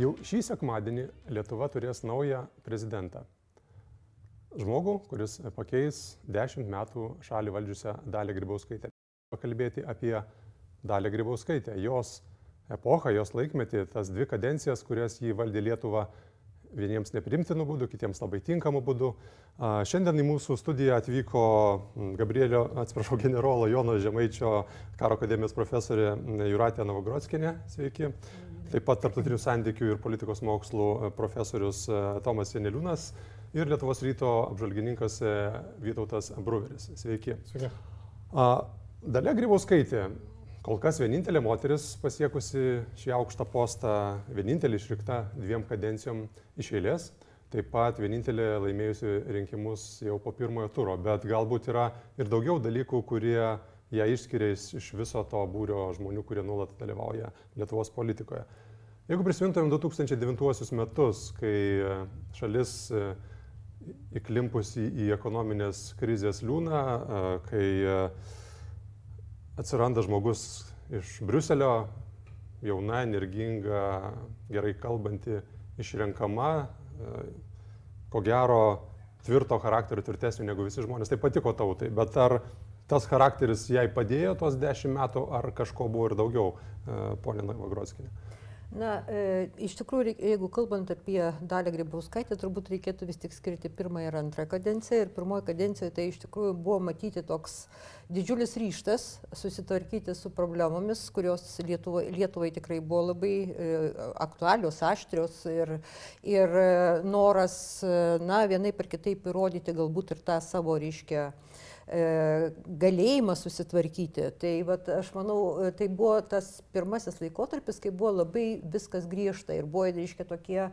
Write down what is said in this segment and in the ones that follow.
Jau šį sekmadienį Lietuva turės naują prezidentą. Žmogų, kuris pakeis dešimt metų šalį valdžiusią Dalį Grybauskaitę. Pakalbėti apie Dalį Grybauskaitę, jos epochą, jos laikmetį, tas dvi kadencijas, kurias jį valdė Lietuva vieniems neprimtinų būdų, kitiems labai tinkamų būdų. Šiandien į mūsų studiją atvyko Gabrielio, atsiprašau, generolo Jono Žemaičio karo akademijos profesorė Juratė Novogrodskinė. Sveiki. Taip pat tarptautinių santykių ir politikos mokslų profesorius Tomas Janeliūnas ir Lietuvos ryto apžvalgininkas Vytautas Bruveris. Sveiki. Sveiki. Dalia Grybauskaitė Kol kas vienintelė moteris pasiekusi šį aukštą postą, vienintelė išrinkta dviem kadencijom iš eilės, taip pat vienintelė laimėjusi rinkimus jau po pirmojo turo, bet galbūt yra ir daugiau dalykų, kurie ją išskiria iš viso to būrio žmonių, kurie nuolat dalyvauja Lietuvos politikoje. Jeigu prisimintumėm 2009 metus, kai šalis įklimpusi į ekonominės krizės liūną, kai atsiranda žmogus iš Briuselio, jauna, energinga, gerai kalbanti, išrenkama, e, ko gero tvirto charakterio, tvirtesnio negu visi žmonės. Tai patiko tautai, bet ar tas charakteris jai padėjo tos dešimt metų, ar kažko buvo ir daugiau, e, ponė Navagrodskinė? Na, e, iš tikrųjų, jeigu kalbant apie Dalį Grybauskaitę, turbūt reikėtų vis tik skirti pirmąją ir antrą kadenciją. Ir pirmoji kadencija tai iš tikrųjų buvo matyti toks didžiulis ryštas susitvarkyti su problemomis, kurios Lietuvai, Lietuvai tikrai buvo labai e, aktualios, aštrios ir, ir e, noras, e, na, vienai per kitaip įrodyti galbūt ir tą savo ryškę E, galėjimą susitvarkyti. Tai vat, aš manau, e, tai buvo tas pirmasis laikotarpis, kai buvo labai viskas griežta ir buvo, reiškia, tokie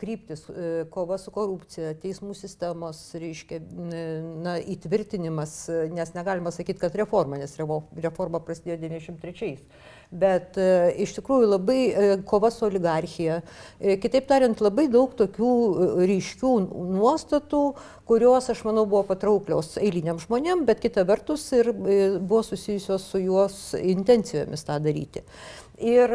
kryptis, e, kova su korupcija, teismų sistemos, reiškia, na, įtvirtinimas, nes negalima sakyti, kad reforma, nes reforma prasidėjo 93 bet e, iš tikrųjų labai e, kova su oligarchija. E, kitaip tariant, labai daug tokių ryškių nuostatų, kurios, aš manau, buvo patrauklios eiliniam žmonėm, bet kita vertus ir buvo susijusios su juos intencijomis tą daryti. Ir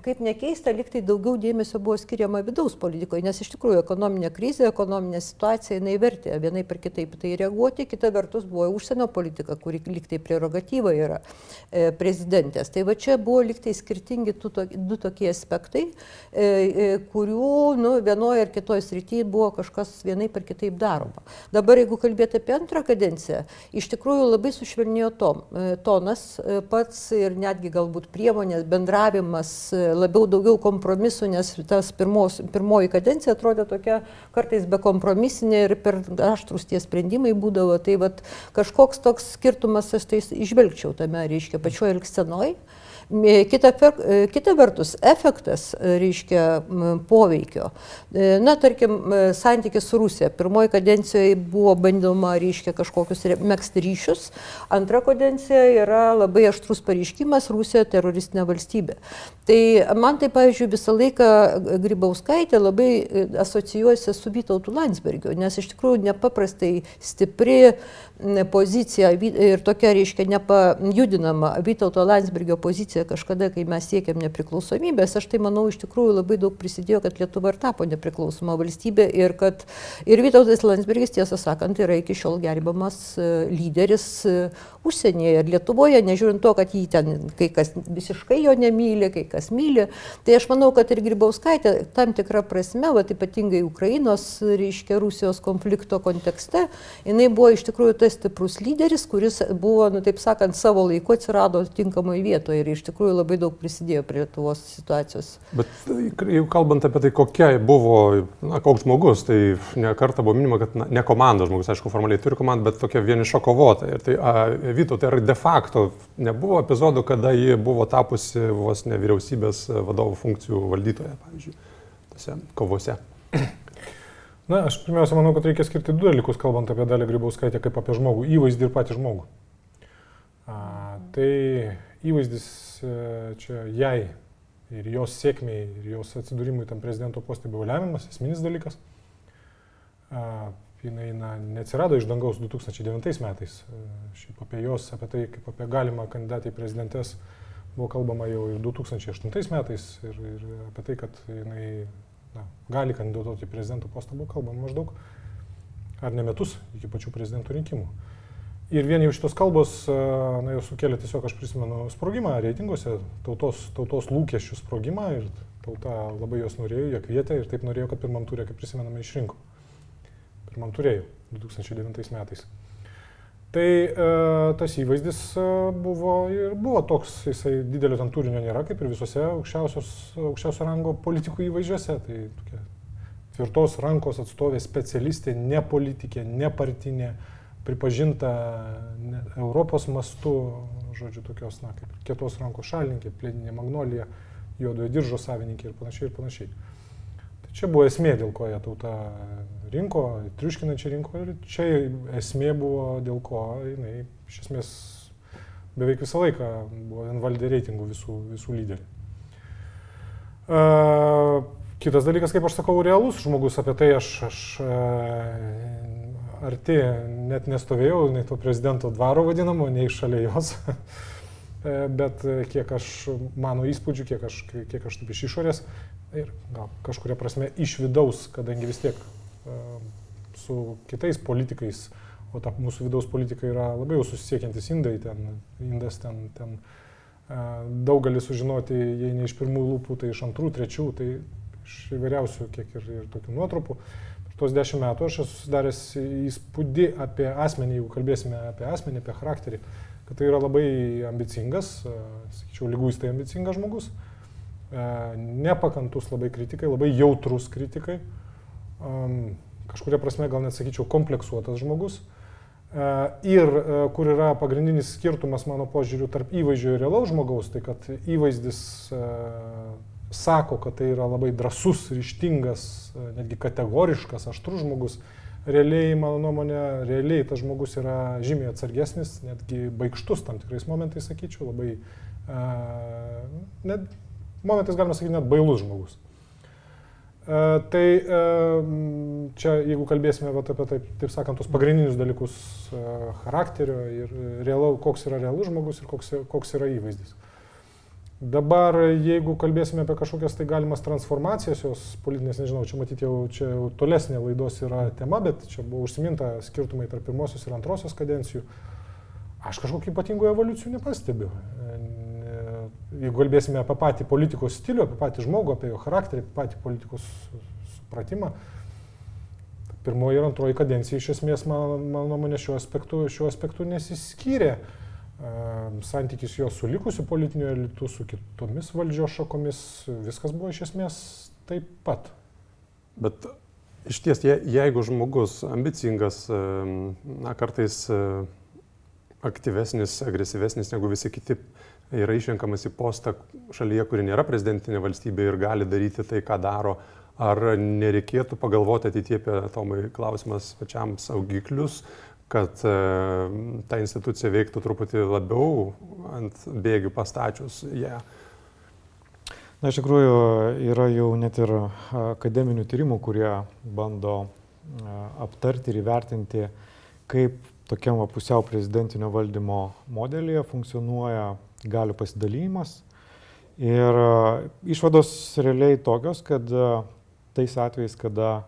kaip nekeista, liktai daugiau dėmesio buvo skiriama vidaus politikoje, nes iš tikrųjų ekonominė krizė, ekonominė situacija, jinai vertė vienai per kitaip tai reaguoti, kita vertus buvo užsienio politika, kuri liktai prerogatyva yra e, prezidentės. Tai va čia buvo liktai skirtingi tu, to, du tokie aspektai, e, e, kurių nu, vienoje ar kitoje srityje buvo kažkas vienai per kitaip daroma. Dabar jeigu kalbėti apie antrą kadenciją, iš tikrųjų labai sušvelnėjo tom, e, tonas e, pats ir netgi galbūt priemonės bendra bendravimas, labiau daugiau kompromisų, nes tas pirmos, pirmoji kadencija atrodė tokia kartais bekompromisinė ir per aštrus tie sprendimai būdavo. Tai vat, kažkoks toks skirtumas aš tai išvelgčiau tame, reiškia, pačioje elgsenoj. Kita, e, kita vertus, efektas, e, reiškia, poveikio. E, na, tarkim, santykis su Rusija. Pirmoji kadencijoje buvo bandoma, reiškia, kažkokius mėgsti ryšius. Antra kadencija yra labai aštrus pareiškimas Rusija teroristinė valstybė. Tai man tai, pavyzdžiui, visą laiką Grybauskaitė labai asocijuosi su Vytautu Landsbergiu, nes iš tikrųjų nepaprastai stipri pozicija ir tokia, reiškia, nepajudinama Vytauto Landsbergio pozicija kažkada, kai mes siekėm nepriklausomybės, aš tai manau iš tikrųjų labai daug prisidėjo, kad Lietuva ir tapo nepriklausoma valstybė ir kad ir Vytautas Landsbergis, tiesą sakant, yra iki šiol gerbiamas e, lyderis e, užsienyje ir Lietuvoje, nežiūrint to, kad jį ten kai kas visiškai jo nemyli, kai kas myli. Tai aš manau, kad ir Grybauskaitė tam tikrą prasme, va, ypatingai Ukrainos, reiškia, Rusijos konflikto kontekste, jinai buvo iš tikrųjų tas stiprus lyderis, kuris buvo, nu, taip sakant, savo laiku atsirado tinkamoje vietoje ir iš tikrųjų labai daug prisidėjo prie Lietuvos situacijos. Bet jau kalbant apie tai, kokia buvo, na, koks žmogus, tai ne kartą buvo minima, kad na, ne komandos žmogus, aišku, formaliai turi komandą, bet tokia vieniša kovotoja. Ir tai, Vyto, tai ar de facto nebuvo epizodų, kada ji buvo tapusi vos ne vyriausybės vadovų funkcijų valdytoja, pavyzdžiui, tose kovose? Na, aš pirmiausia manau, kad reikia skirti du dalykus, kalbant apie Dalį Grybauskaitę kaip apie žmogų - įvaizdį ir patį žmogų. A, tai įvaizdis e, čia jai ir jos sėkmiai, ir jos atsidūrimui tam prezidento postui buvo lemiamas, esminis dalykas. A, jinai na, neatsirado iš dangaus 2009 metais. E, šiaip apie jos, apie tai, kaip apie galimą kandidatą į prezidentės buvo kalbama jau ir 2008 metais ir, ir apie tai, kad jinai na, gali kandidatuoti į prezidento postą, buvo kalbama maždaug ar ne metus iki pačių prezidento rinkimų. Ir vien jau šitos kalbos, na, jau sukėlė tiesiog, aš prisimenu, sprogimą reitinguose, tautos, tautos lūkesčių sprogimą ir tauta labai jos norėjo, jie kvietė ir taip norėjo, kad pirmam turė, kaip prisimename, išrinko. Pirmam turėjau 2009 metais. Tai e, tas įvaizdis buvo ir buvo toks, jisai didelio ten turinio nėra, kaip ir visose aukščiausio rango politikų įvaizdžiuose. Tai tokia tvirtos rankos atstovė specialistė, ne politikė, ne partinė, pripažinta Europos mastu, žodžiu, tokios, na, kaip kietos rankos šalininkė, plėdinė magnolija, juodojo diržo savininkė ir panašiai ir panašiai. Tai čia buvo esmė, dėl ko jie tauta rinko, triuškinančiai rinko ir čia esmė buvo, dėl ko jinai iš esmės beveik visą laiką buvo vienvaldė reitingų visų, visų lyderių. Uh, kitas dalykas, kaip aš sakau, realus žmogus, apie tai aš, aš arti net nestovėjau, nei to prezidento dvaro vadinamo, nei šalia jos. Bet kiek aš mano įspūdžių, kiek aš, kiek aš taip iš išorės ir gal kažkuria prasme iš vidaus, kadangi vis tiek su kitais politikais, o ta mūsų vidaus politika yra labai jau susisiekiantis indai, ten, indas ten, ten daug gali sužinoti, jei ne iš pirmų lūpų, tai iš antrų, trečių, tai iš įvairiausių, kiek ir, ir tokių nuotrupų. Per tuos dešimt metų aš esu susidaręs įspūdį apie asmenį, jeigu kalbėsime apie asmenį, apie charakterį, kad tai yra labai ambicingas, sakyčiau, lyguistai ambicingas žmogus, nepakantus labai kritikai, labai jautrus kritikai, kažkuria prasme gal net sakyčiau kompleksuotas žmogus. Ir kur yra pagrindinis skirtumas mano požiūriu tarp įvaizdžio ir realaus žmogaus, tai kad įvaizdis sako, kad tai yra labai drasus, ryštingas, netgi kategoriškas, aštrus žmogus. Realiai, mano nuomonė, realiai tas žmogus yra žymiai atsargesnis, netgi baigštus tam tikrais momentais, sakyčiau, labai, net momentais galima sakyti, net bailus žmogus. Uh, tai uh, čia, jeigu kalbėsime vat, apie taip, taip sakant, tos pagrindinius dalykus uh, charakterio ir realau, koks yra realus žmogus ir koks, koks yra įvaizdis. Dabar, jeigu kalbėsime apie kažkokias tai galimas transformacijas, jos politinės, nežinau, čia matyti jau, čia jau tolesnė laidos yra tema, bet čia buvo užsiminta skirtumai tarp pirmosios ir antrosios kadencijų. Aš kažkokių ypatingų evoliucijų nepastebiu. Jeigu kalbėsime apie patį politikos stilių, apie patį žmogų, apie jo charakterį, apie patį politikos supratimą, pirmoji ir antroji kadencija iš esmės, mano, mano nuomonė, šiuo aspektu, šiuo aspektu nesiskyrė. Uh, santykis jo su likusiu politiniu elitu, su kitomis valdžios šakomis, viskas buvo iš esmės taip pat. Bet iš ties, je, jeigu žmogus ambicingas, na, kartais aktyvesnis, agresyvesnis negu visi kiti, yra išrenkamas į postą šalyje, kuri nėra prezidentinė valstybė ir gali daryti tai, ką daro, ar nereikėtų pagalvoti ateitie apie Tomai klausimas pačiam saugiklius, kad e, ta institucija veiktų truputį labiau ant bėgių pastačius ją. Yeah. Na, iš tikrųjų, yra jau net ir akademinių tyrimų, kurie bando aptarti ir įvertinti, kaip tokiam pusiau prezidentinio valdymo modelyje funkcionuoja galių pasidalymas. Ir išvados realiai tokios, kad tais atvejais, kada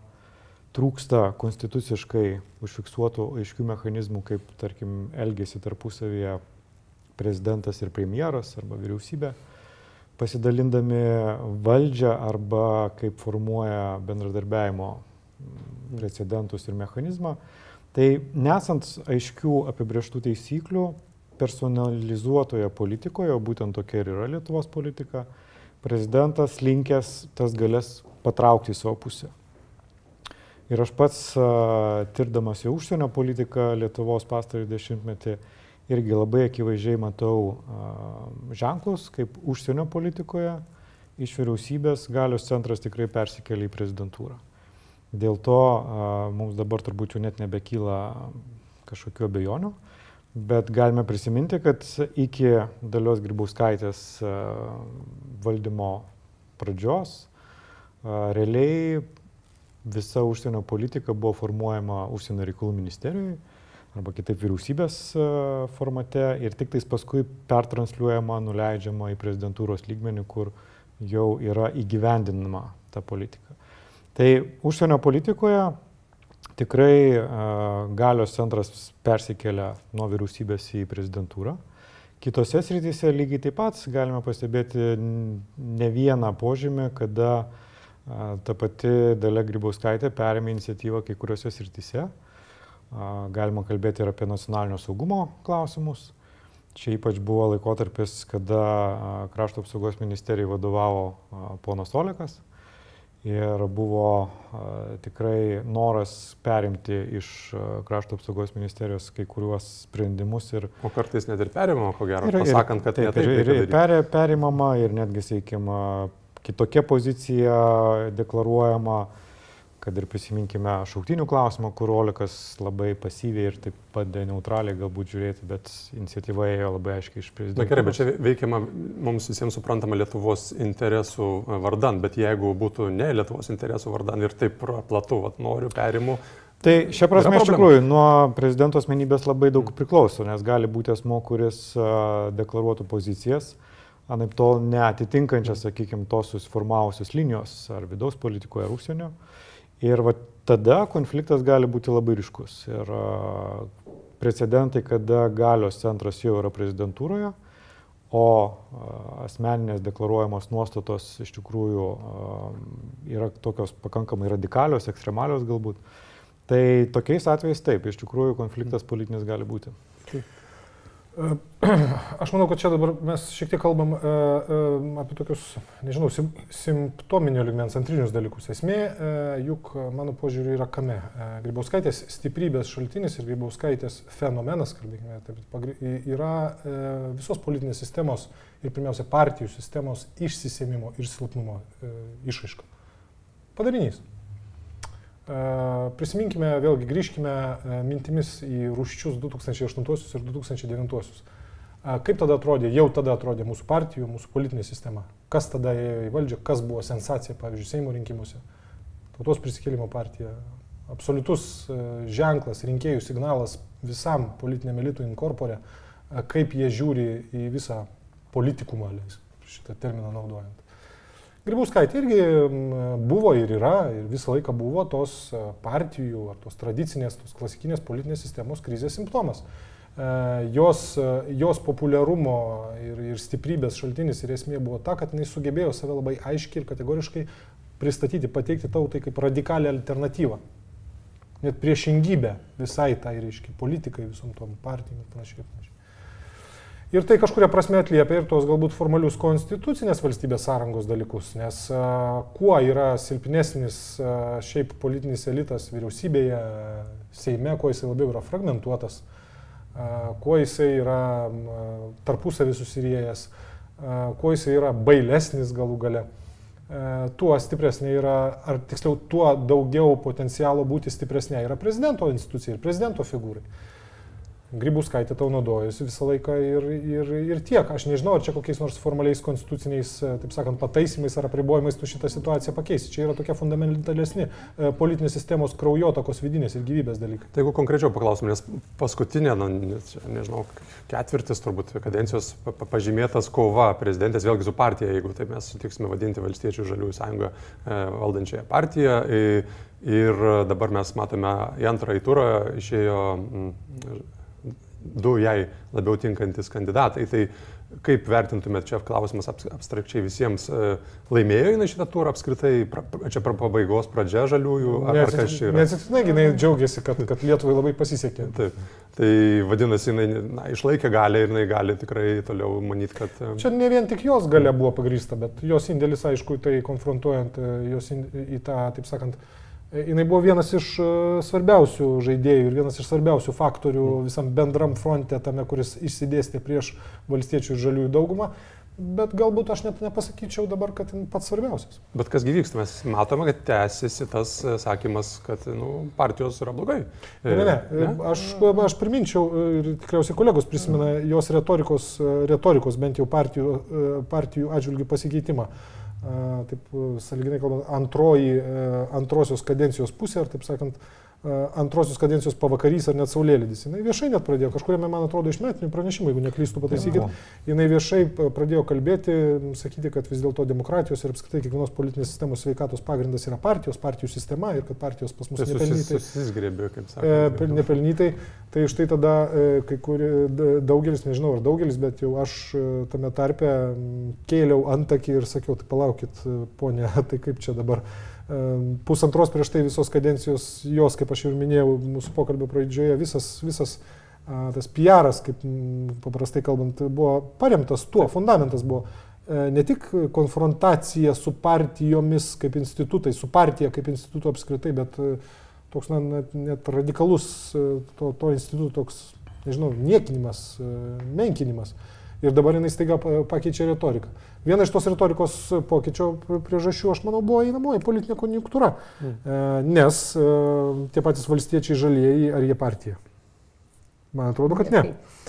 trūksta konstituciškai užfiksuotų aiškių mechanizmų, kaip, tarkim, elgesi tarpusavyje prezidentas ir premjeras arba vyriausybė, pasidalindami valdžią arba kaip formuoja bendradarbiajimo precedentus ir mechanizmą. Tai nesant aiškių apibrieštų taisyklių, personalizuotoje politikoje, o būtent tokia ir yra Lietuvos politika, prezidentas linkęs tas galės patraukti į savo pusę. Ir aš pats, tirdamas jau užsienio politiką Lietuvos pastarį dešimtmetį, irgi labai akivaizdžiai matau ženklus, kaip užsienio politikoje iš vyriausybės galios centras tikrai persikėlė į prezidentūrą. Dėl to mums dabar turbūt jau net nebekyla kažkokiu abejonių, bet galime prisiminti, kad iki dalios grybauskaitės valdymo pradžios realiai visa užsienio politika buvo formuojama užsienio reikalų ministerijoje arba kitaip vyriausybės formate ir tik tais paskui pertransliuojama, nuleidžiama į prezidentūros lygmenį, kur jau yra įgyvendinama ta politika. Tai užsienio politikoje tikrai galios centras persikelia nuo vyriausybės į prezidentūrą. Kitose srityse lygiai taip pat galime pastebėti ne vieną požymį, kada ta pati Dalia Grybauskaitė perėmė iniciatyvą kai kuriuose srityse. Galima kalbėti ir apie nacionalinio saugumo klausimus. Čia ypač buvo laikotarpis, kada krašto apsaugos ministerijai vadovavo ponas Olekas ir buvo tikrai noras perimti iš krašto apsaugos ministerijos kai kuriuos sprendimus. Ir, o kartais net ir perimama, ko gero, ir, pasakant, kad taip, taip, ir, ir per, perimama ir netgi, sakykime, kitokia pozicija deklaruojama kad ir prisiminkime šauktinių klausimą, kur Olikas labai pasyviai ir taip pat neutraliai galbūt žiūrėti, bet iniciatyva ėjo labai aiškiai iš prezidento. Na gerai, bet čia veikiama mums visiems suprantama Lietuvos interesų vardan, bet jeigu būtų ne Lietuvos interesų vardan ir taip platu, vat, noriu perimų. Tai šia prasme iš tikrųjų nuo prezidento asmenybės labai daug priklauso, nes gali būti asmo, kuris deklaruotų pozicijas, anaip tol neatitinkančias, sakykime, tos susiformavusios linijos ar vidaus politikoje, ar užsienio. Uh, Ir va, tada konfliktas gali būti labai ryškus. Ir precedentai, kada galios centras jau yra prezidentūroje, o asmeninės deklaruojamos nuostatos iš tikrųjų yra tokios pakankamai radikalios, ekstremalios galbūt. Tai tokiais atvejais taip, iš tikrųjų konfliktas politinis gali būti. Taip. Aš manau, kad čia dabar mes šiek tiek kalbam uh, uh, apie tokius, nežinau, sim, simptominio ligmens antrinius dalykus. Esmė, uh, juk mano požiūriu yra kame. Grybauskaitės stiprybės šaltinis ir Grybauskaitės fenomenas, kalbėkime, taip, yra visos politinės sistemos ir pirmiausia partijų sistemos išsisėmimo ir silpnumo išaiška. Padarinys. Prisiminkime, vėlgi grįžkime mintimis į ruščius 2008 ir 2009. Kaip tada atrodė, jau tada atrodė mūsų partijų, mūsų politinė sistema? Kas tada ėjo į valdžią, kas buvo sensacija, pavyzdžiui, Seimo rinkimuose? Tautos prisikėlimo partija. Absoliutus ženklas, rinkėjų signalas visam politiniam elitui inkorporė, kaip jie žiūri į visą politikumą, šitą terminą naudojant. Grybauskaitė irgi buvo ir yra, ir visą laiką buvo tos e, partijų ar tos tradicinės, tos klasikinės politinės sistemos krizės simptomas. E, jos, e, jos populiarumo ir, ir stiprybės šaltinis ir esmė buvo ta, kad jinai sugebėjo save labai aiškiai ir kategoriškai pristatyti, pateikti tautai kaip radikalią alternatyvą. Net priešingybę visai tai, reiškia, politikai, visom tom partijom ir panašiai. Ir tai kažkuria prasme atliepia ir tos galbūt formalius konstitucinės valstybės sąrangos dalykus, nes a, kuo yra silpnesnis a, šiaip politinis elitas vyriausybėje, Seime, kuo jisai labiau yra fragmentuotas, a, kuo jisai yra tarpusavį susiriejęs, kuo jisai yra bailesnis galų gale, tuo stipresnė yra, ar tiksliau, tuo daugiau potencialo būti stipresnė yra prezidento institucija ir prezidento figūrai. Grybauskaitė tau naudojasi visą laiką ir, ir, ir tiek. Aš nežinau, ar čia kokiais nors formaliais konstituciniais, e, taip sakant, pataisimais ar apribojimais tu šitą situaciją pakeisi. Čia yra tokie fundamentalesni e, politinės sistemos kraujotakos vidinės ir gyvybės dalykai. Tai jeigu konkrečiau paklausom, nes paskutinė, na, nežinau, ketvirtis turbūt kadencijos pažymėtas kova prezidentės vėlgi su partija, jeigu taip mes sutiksime vadinti valstiečių žaliųjų sąjungą e, valdančiąją partiją. Ir dabar mes matome į antrąjį turą išėjo du jai labiau tinkantis kandidatai. Tai kaip vertintumėt čia klausimas abstrakčiai visiems, e, laimėjo jinai šitą turą apskritai, pra, čia pra pabaigos pradžia žaliųjų, ar, ar kas čia yra? Neatsitiktinai jinai džiaugiasi, kad, kad Lietuvai labai pasisekė. Taip. Tai vadinasi, jinai na, išlaikė galę ir jinai gali tikrai toliau manyti, kad... E, čia ne vien tik jos galia buvo pagrįsta, bet jos indėlis, aišku, tai konfrontuojant e, jos in, į tą, taip sakant, jinai buvo vienas iš e, svarbiausių žaidėjų ir vienas iš svarbiausių faktorių mm. visam bendram fronte, tame, kuris išsidėstė prieš valstiečių ir žaliųjų daugumą. Bet galbūt aš net nepasakyčiau dabar, kad pats svarbiausias. Bet kas gyvyksta, mes matome, kad tęsiasi tas e, sakymas, kad nu, partijos yra blogai. Ne, ne, ne. Aš, aš priminčiau, e, ir tikriausiai kolegos prisimena jos retorikos, retorikos bent jau partijų, partijų atžvilgių pasikeitimą taip saliginai kalbant, antroji, antrosios kadencijos pusė, ar taip sakant, antrosios kadencijos pavakarys ar net saulėlydis. Jis viešai net pradėjo, kažkuriame, man atrodo, iš metinių pranešimų, jeigu neklystų, pataisykit, jinai viešai pradėjo kalbėti, sakyti, kad vis dėlto demokratijos ir apskritai kiekvienos politinės sistemos sveikatos pagrindas yra partijos, partijų sistema ir kad partijos pas mus tai nepelnytai. Susisgrėbė, kaip sakė. E, nepelnytai. Tai štai tada e, kai kuri, daugelis, nežinau ar daugelis, bet jau aš e, tame tarpe kėliau antakį ir sakiau, tai palaukit, ponė, tai kaip čia dabar pusantros prieš tai visos kadencijos jos, kaip aš jau minėjau mūsų pokalbio pradžioje, visas, visas tas PR'as, kaip paprastai kalbant, buvo paremtas tuo, fundamentas buvo e, ne tik konfrontacija su partijomis kaip institutai, su partija kaip institutu apskritai, bet e, toks na, net, net radikalus e, to, to instituto toks, nežinau, niekinimas, menkinimas. Ir dabar jinai staiga pakeičia retoriką. Viena iš tos retorikos pokyčio priežasčių, aš manau, buvo einamoji politinė konjunktūra. Mm. Nes tie patys valstiečiai žalieji, ar jie partija? Man atrodo, kad ne.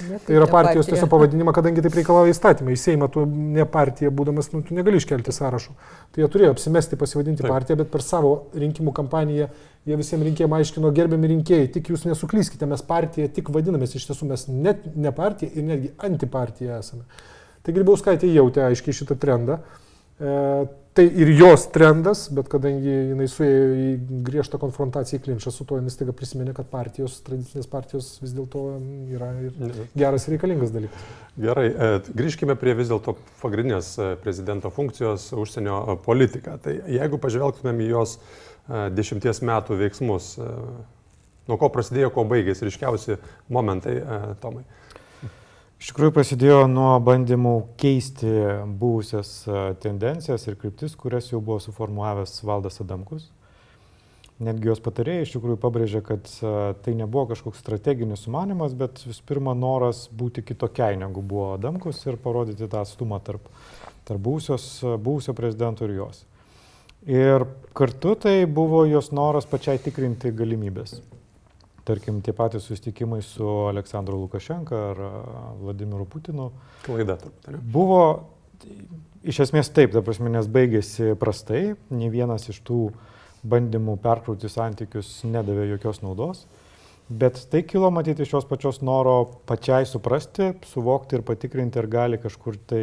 ne. Tai yra partijos tiesiog pavadinimą, kadangi taip reikalauja įstatymai. Į Seimą tu ne partija, būdamas, nu, tu negali iškelti sąrašo. Tai jie turėjo apsimesti pasivadinti taip. partiją, bet per savo rinkimų kampaniją jie visiems rinkėjams aiškino, gerbiami rinkėjai, tik jūs nesuklyskite, mes partija tik vadinamės, iš tiesų mes net ne partija ir netgi antipartija esame. Tai Grybauskaitė jautė aiškiai šitą trendą. E, tai ir jos trendas, bet kadangi jinai suėjo į griežtą konfrontaciją į klinčą su to, jinai staiga prisiminė, kad partijos, tradicinės partijos vis dėlto yra geras ir reikalingas dalykas. Gerai, e, grįžkime prie vis dėlto pagrindinės e, prezidento funkcijos užsienio e, politiką. Tai jeigu pažvelgtumėm į jos dešimties metų veiksmus, nuo ko prasidėjo, ko baigėsi, ryškiausi momentai, Tomai. Iš tikrųjų prasidėjo nuo bandymų keisti buvusias tendencijas ir kryptis, kurias jau buvo suformuavęs Valdas Adamkus. Netgi jos patarėjai iš tikrųjų pabrėžė, kad tai nebuvo kažkoks strateginis sumanimas, bet vis pirma noras būti kitokiai negu buvo Adamkus ir parodyti tą atstumą tarp, tarp buvusios, buvusio prezidento ir jos. Ir kartu tai buvo jos noras pačiai tikrinti galimybės tarkim, tie patys susitikimai su Aleksandru Lukašenka ar Vladimiru Putinu. Klaida, turbūt. Buvo iš esmės taip, ta prasme, nes baigėsi prastai, ne vienas iš tų bandymų perkrauti santykius nedavė jokios naudos. Bet tai kilo matyti iš šios pačios noro pačiai suprasti, suvokti ir patikrinti, ar gali kažkur tai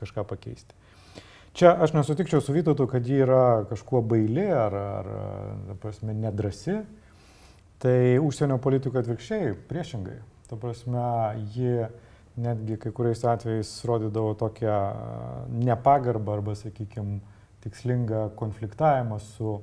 kažką pakeisti. Čia aš nesutikčiau su Vytautu, kad ji yra kažkuo baili ar, ar prasme, nedrasi. Tai užsienio politika atvirkščiai, priešingai. Ta prasme, ji netgi kai kuriais atvejais rodydavo tokią nepagarbą arba, sakykime, tikslingą konfliktavimą su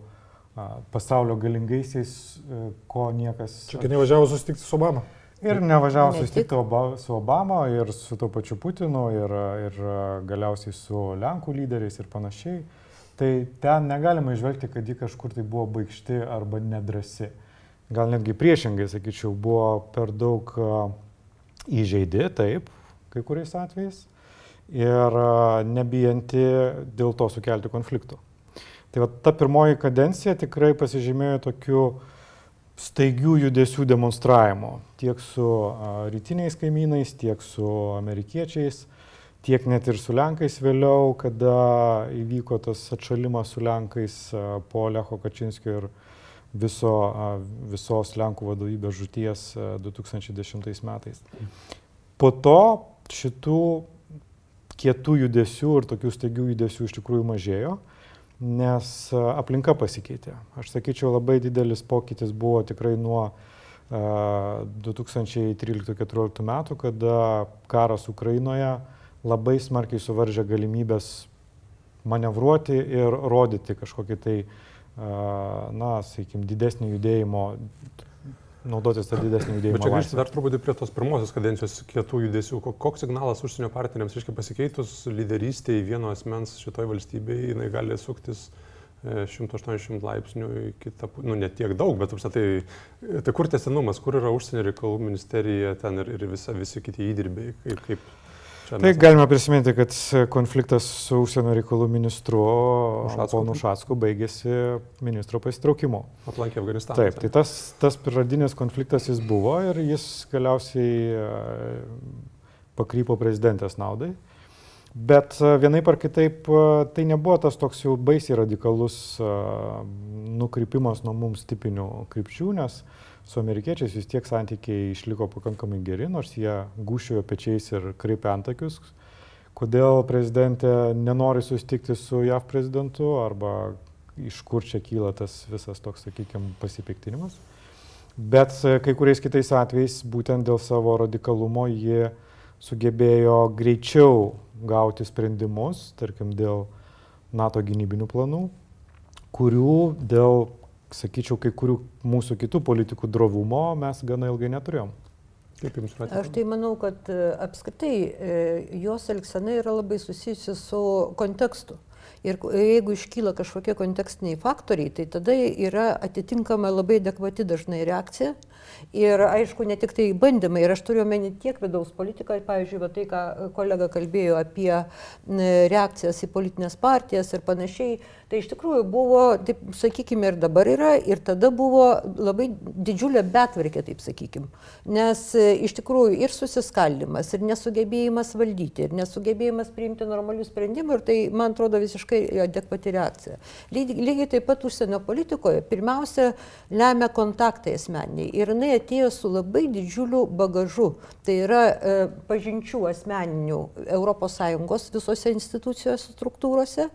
pasaulio galingaisiais, e, ko niekas... Čia, nevažiavo susitikti su Obama. Ir nevažiavo susitikti su Obama ir su to pačiu Putinu ir, ir galiausiai su Lenkų lyderiais ir panašiai. Tai ten negalima išvelgti, kad ji kažkur tai buvo baigšti arba nedrasi gal netgi priešingai, sakyčiau, buvo per daug įžeidi, taip, kai kuriais atvejais, ir nebijanti dėl to sukelti konfliktų. Tai va, ta pirmoji kadencija tikrai pasižymėjo tokiu staigių judesių demonstravimo tiek su rytiniais kaimynais, tiek su amerikiečiais, tiek net ir su Lenkais vėliau, kada įvyko tas atšalimas su Lenkais po Lecho Kačinskio ir viso, visos Lenkų vadovybės žuties 2010 metais. Po to šitų kietų judesių ir tokių staigių judesių iš tikrųjų mažėjo, nes aplinka pasikeitė. Aš sakyčiau, labai didelis pokytis buvo tikrai nuo 2013-2014 metų, kada karas Ukrainoje labai smarkiai suvaržė galimybės manevruoti ir rodyti kažkokį tai uh, na, sakykime, didesnį judėjimo, naudotis tą didesnį judėjimą. Bet čia grįžti dar truputį prie tos pirmosios kadencijos kietų judesių. Koks signalas užsienio partneriams, reiškia pasikeitus lyderystėje vieno asmens šitoj valstybėje, jinai gali suktis 180 e, laipsnių į kitą nu ne tiek daug, bet tai, tai kur tesinumas, kur yra užsienio reikalų ministerija ten ir, ir visa, visi kiti įdirbiai, kaip, kaip Tai galime prisiminti, kad konfliktas su užsienio reikalų ministru ponu Šatsku baigėsi ministro pasitraukimu. Aplankė Afganistaną. Taip, tai tas, tas pradinis konfliktas jis buvo ir jis galiausiai e, pakrypo prezidentės naudai. Bet vienaip ar kitaip tai nebuvo tas toks jau baisiai radikalus nukrypimas nuo mums tipinių krypčių, nes su amerikiečiais vis tiek santykiai išliko pakankamai geri, nors jie gušiojo pečiais ir kreipė antakius. Kodėl prezidentė nenori susitikti su JAV prezidentu arba iš kur čia kyla tas visas toks, sakykime, pasipiktinimas. Bet kai kuriais kitais atvejais būtent dėl savo radikalumo jie sugebėjo greičiau gauti sprendimus, tarkim, dėl NATO gynybinių planų, kurių dėl, sakyčiau, kai kurių mūsų kitų politikų drovumo mes gana ilgai neturėjom. Kaip jums atrodo? Aš tai manau, kad e, apskritai e, jos elgsena yra labai susijusi su kontekstu. Ir jeigu iškyla kažkokie kontekstiniai faktoriai, tai tada yra atitinkama labai adekvati dažnai reakcija. Ir aišku, ne tik tai bandymai, ir aš turiu omeny tiek vidaus politiką, pavyzdžiui, tai, ką kolega kalbėjo apie reakcijas į politinės partijas ir panašiai, tai iš tikrųjų buvo, taip sakykime, ir dabar yra, ir tada buvo labai didžiulė betvarkė, taip sakykime. Nes e, iš tikrųjų ir susiskaldimas, ir nesugebėjimas valdyti, ir nesugebėjimas priimti normalių sprendimų, ir tai, man atrodo, visiškai adekvati reakcija. Lygiai, taip pat užsienio politikoje pirmiausia lemia kontaktai asmeniai. Ir jinai atėjo su labai didžiuliu bagažu. Tai yra e, pažinčių asmeninių ES visose institucijose, struktūrose,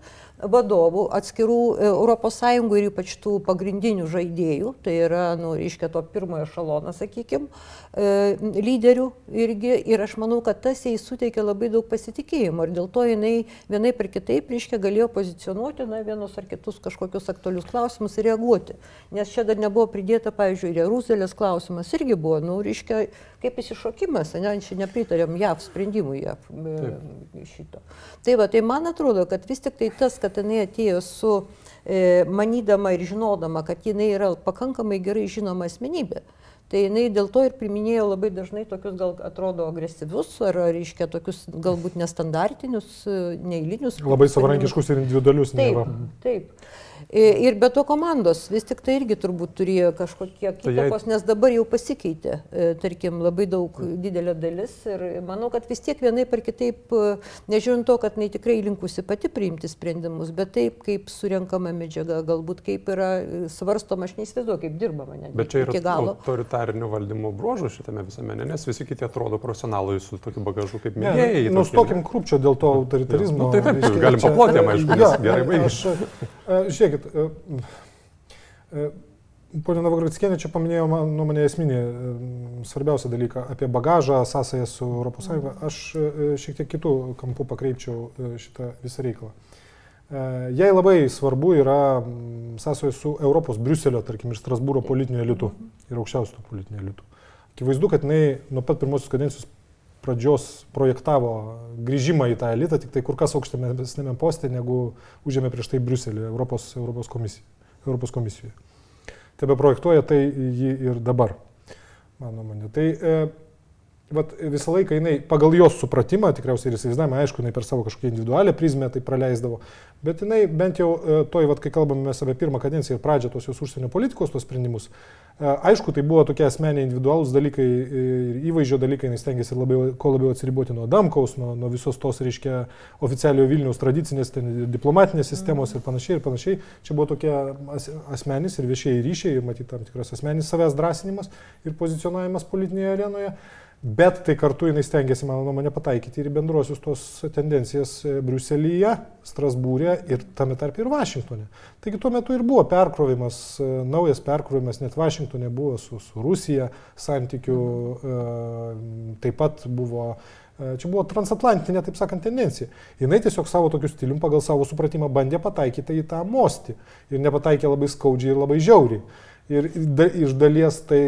vadovų atskirų ES ir ypač tų pagrindinių žaidėjų, tai yra, nu, reiškia, to pirmojo šalono, sakykime, lyderių irgi. Ir aš manau, kad tas jai suteikia labai daug pasitikėjimo ir dėl to jinai vienai per kitaip, reiškia, galėjo pozicionuoti na, vienus ar kitus kažkokius aktualius klausimus ir reaguoti. Nes čia dar nebuvo pridėta, pavyzdžiui, Jeruzalės klausimas irgi buvo, nu, reiškia, kaip įsišokimas, ne, čia nepritarėm JAV sprendimui JAV Taip. šito. Tai va, tai man atrodo, kad vis tik tai tas, kad jinai atėjo su e, manydama ir žinodama, kad jinai yra pakankamai gerai žinoma asmenybė. Tai jinai dėl to ir priminėjo labai dažnai tokius, gal atrodo, agresyvius, ar, reiškia, tokius galbūt nestandartinius, e, neįlinius. Labai savarankiškus ir individualius. Taip, neva. taip. Ir be to komandos vis tik tai irgi turbūt turėjo kažkokie tai įtakos, nes dabar jau pasikeitė, e, tarkim, labai daug didelė dalis ir manau, kad vis tiek vienai par kitaip, e, nežiūrint to, kad jinai tikrai linkusi pati priimti sprendimus, bet taip, kaip surenkama medžiaga, galbūt kaip yra e, svarstoma, aš neįsivaizduoju, kaip dirbama. Ne, bet čia yra autoritarinių valdymo bruožų šitame visame, nes visi kiti atrodo profesionalai su tokiu bagažu kaip minėjai. Nustokim krūpčio dėl to autoritarizmo. Nu, taip, taip, galim paploti, aišku, gerai baigėsi. Žiūrėkit, žiūrėkit, Pone Navagratskienė čia paminėjo man, nuomonė esminį svarbiausią dalyką apie bagažą, sąsąją su ES. Aš šiek tiek kitų kampų pakreipčiau šitą visą reikalą. Jai labai svarbu yra sąsąją su Europos, Briuselio, tarkim, ir Strasbūro politiniu elitu ir aukščiausiu politiniu elitu. Akivaizdu, kad jinai nuo pat pirmosios kadencijos pradžios projektavo grįžimą į tą elitą, tik tai kur kas aukštame poste, negu užėmė prieš tai Briuselį, Europos, Europos, komisija, Europos komisijoje. Tebe projektuoja tai jį ir dabar, mano manė. Tai e, vat, visą laiką jinai pagal jos supratimą, tikriausiai ir įsivaizdavimą, aišku, jinai per savo kažkokią individualią prizmę tai praleisdavo, bet jinai bent jau e, toj, vat, kai kalbame apie pirmą kadenciją ir pradžią tos jos užsienio politikos, tos sprendimus, Aišku, tai buvo tokie asmeniai individualūs dalykai ir įvaizdžio dalykai, nes tengiasi labiau, kuo labiau atsiriboti nuo Damkaus, nuo, nuo visos tos, reiškia, oficialiojo Vilniaus tradicinės diplomatinės sistemos ir panašiai ir panašiai. Čia buvo tokie asmenys ir viešieji ryšiai ir matyti tam tikras asmenys savęs drąsinimas ir pozicionavimas politinėje arenoje. Bet tai kartu jinai stengiasi, mano nuomonė, pataikyti ir bendruosius tos tendencijas e, Briuselyje, Strasbūrė ir tame tarp ir Vašingtonė. Taigi tuo metu ir buvo perkrovimas, e, naujas perkrovimas, net Vašingtonė buvo su, su Rusija santykių, e, taip pat buvo Čia buvo transatlantinė, taip sakant, tendencija. Jis tiesiog savo tokiu stilium pagal savo supratimą bandė pataikyti į tą mostį. Ir nepataikė labai skaudžiai ir labai žiauriai. Ir da, iš dalies, tai,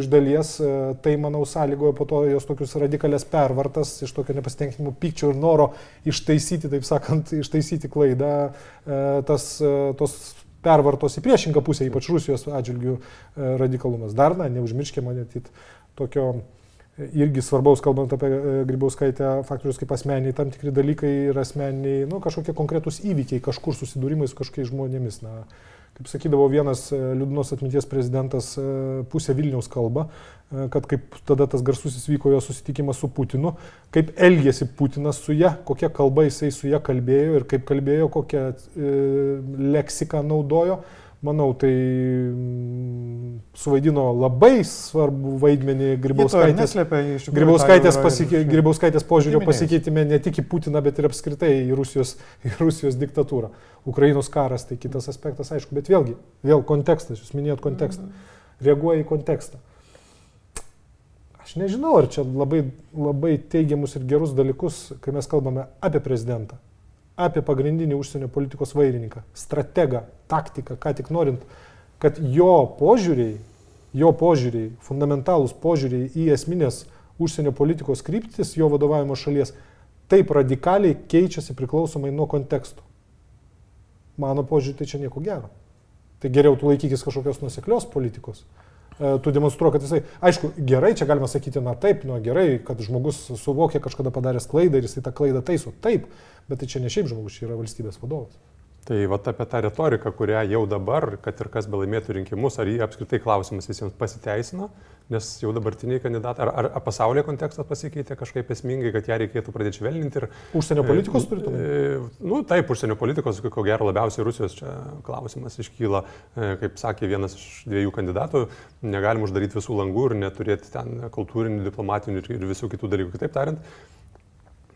iš dalies e, tai, manau, sąlygojo po to jos tokius radikalias pervartas iš tokio nepasitenkinimo pykčio ir noro ištaisyti, taip sakant, ištaisyti klaidą, e, tas, e, tos pervartos į priešingą pusę, ypač Rusijos atžvilgių radikalumas. Dar, na, neužmirškime, matyt, tokio irgi svarbaus, kalbant apie Grybauskaitę, faktorius kaip asmeniai, tam tikri dalykai ir asmeniai, nu, kažkokie konkretūs įvykiai, kažkur susidūrimai su kažkokiais žmonėmis. Na, kaip sakydavo vienas e, liūdnos atminties prezidentas, e, pusę Vilniaus kalbą, e, kad kaip tada tas garsusis vyko jo susitikimas su Putinu, kaip elgėsi Putinas su ją, kokia kalba jisai su ją kalbėjo ir kaip kalbėjo, kokią e, leksiką naudojo manau, tai mm, suvaidino labai svarbu vaidmenį Grybauskaitės, Grybauskaitės, pasike, Grybauskaitės požiūrio pasikeitime ne tik į Putiną, bet ir apskritai į Rusijos, į Rusijos diktatūrą. Ukrainos karas tai kitas aspektas, aišku, bet vėlgi, vėl kontekstas, jūs minėjot kontekstą, reaguoja į kontekstą. Aš nežinau, ar čia labai, labai teigiamus ir gerus dalykus, kai mes kalbame apie prezidentą apie pagrindinį užsienio politikos vairininką, strategą, taktiką, ką tik norint, kad jo požiūriai, jo požiūriai, fundamentalūs požiūriai į esminės užsienio politikos kryptis jo vadovavimo šalies taip radikaliai keičiasi priklausomai nuo konteksto. Mano požiūrį tai čia nieko gero. Tai geriau tu laikykis kažkokios nuseklios politikos, tu demonstruoji, kad jisai, aišku, gerai, čia galima sakyti, na taip, nu gerai, kad žmogus suvokė kažkada padaręs klaidą ir jisai tą klaidą taiso. Taip, bet tai čia ne šiaip žmogus, čia yra valstybės vadovas. Tai va apie tą retoriką, kurią jau dabar, kad ir kas belaimėtų rinkimus, ar jį apskritai klausimas visiems pasiteisino, nes jau dabartiniai kandidatai, ar, ar pasaulyje kontekstas pasikeitė kažkaip esmingai, kad ją reikėtų pradėti švelninti. Ir, užsienio politikos turite? E, nu, taip, užsienio politikos, ko gero labiausiai Rusijos čia klausimas iškyla, e, kaip sakė vienas iš dviejų kandidatų, negalim uždaryti visų langų ir neturėti ten kultūrinių, diplomatinių ir, ir visų kitų dalykų. Kitaip tariant,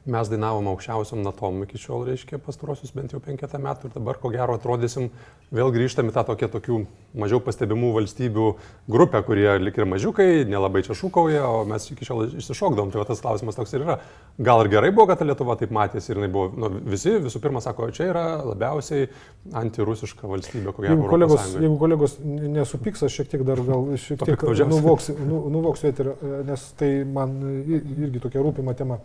mes dainavom aukščiausiam natom iki šiol, reiškia, pastarosius bent jau penketą metų ir dabar ko gero atrodysim, vėl grįžtame tą tokią tokių mažiau pastebimų valstybių grupę, kurie lik ir mažiukai, nelabai čia šūkauja, o mes iki šiol išsišokdom. Tai va, tas klausimas toks ir yra. Gal ir gerai buvo, kad ta Lietuva taip matėsi ir jinai buvo, nu, visi visų pirma sako, čia yra labiausiai antirusiška valstybė, ko gero. Jeigu kolegos, jeigu kolegos nesupyks, aš šiek tiek dar gal šiek tiek nuvoksiu, nu, nuvoksiu eterį, nes tai man irgi tokia rūpima tema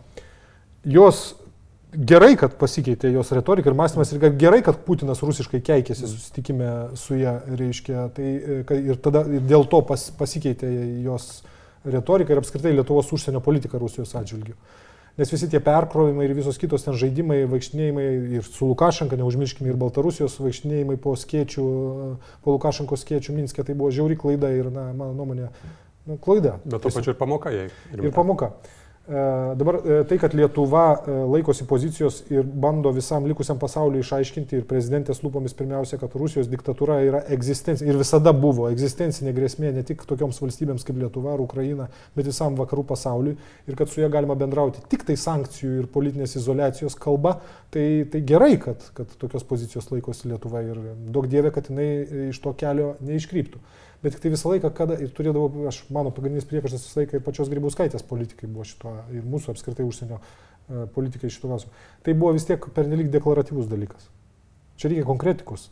jos gerai, kad pasikeitė jos retorika ir mąstymas ir gerai, kad Putinas rusiškai keikėsi susitikime su ją, reiškia, tai e, ir tada ir dėl to pas, pasikeitė jos retorika ir apskritai Lietuvos užsienio politika Rusijos atžvilgių. Nes visi tie perkrovimai ir visos kitos ten žaidimai, vaikštinėjimai ir su Lukašenka, neužmirškime, ir Baltarusijos vaikštinėjimai po skėčių, po Lukašenko skėčių Minskė, tai buvo žiauri klaida ir, na, mano nuomonė, nu, klaida. Bet to pačiu ir pamoka jai. Ir, ir pamoka. E, dabar e, tai, kad Lietuva e, laikosi pozicijos ir bando visam likusiam pasauliu išaiškinti ir prezidentės lūpomis pirmiausia, kad Rusijos diktatūra yra egzistencinė ir visada buvo egzistencinė grėsmė ne tik tokioms valstybėms kaip Lietuva ar Ukraina, bet visam vakarų pasauliui. Ir kad su ja galima bendrauti tik tai sankcijų ir politinės izolacijos kalba, tai, tai gerai, kad, kad tokios pozicijos laikosi Lietuva ir daug dievė, kad jinai iš to kelio neiškryptų bet tik tai visą laiką, kada ir turėdavau, aš mano pagrindinis priekaištas visą laiką ir pačios Grybauskaitės politikai buvo šito, ir mūsų apskritai užsienio uh, politikai šito klausimu. Tai buvo vis tiek pernelik deklaratyvus dalykas. Čia reikia konkretikos.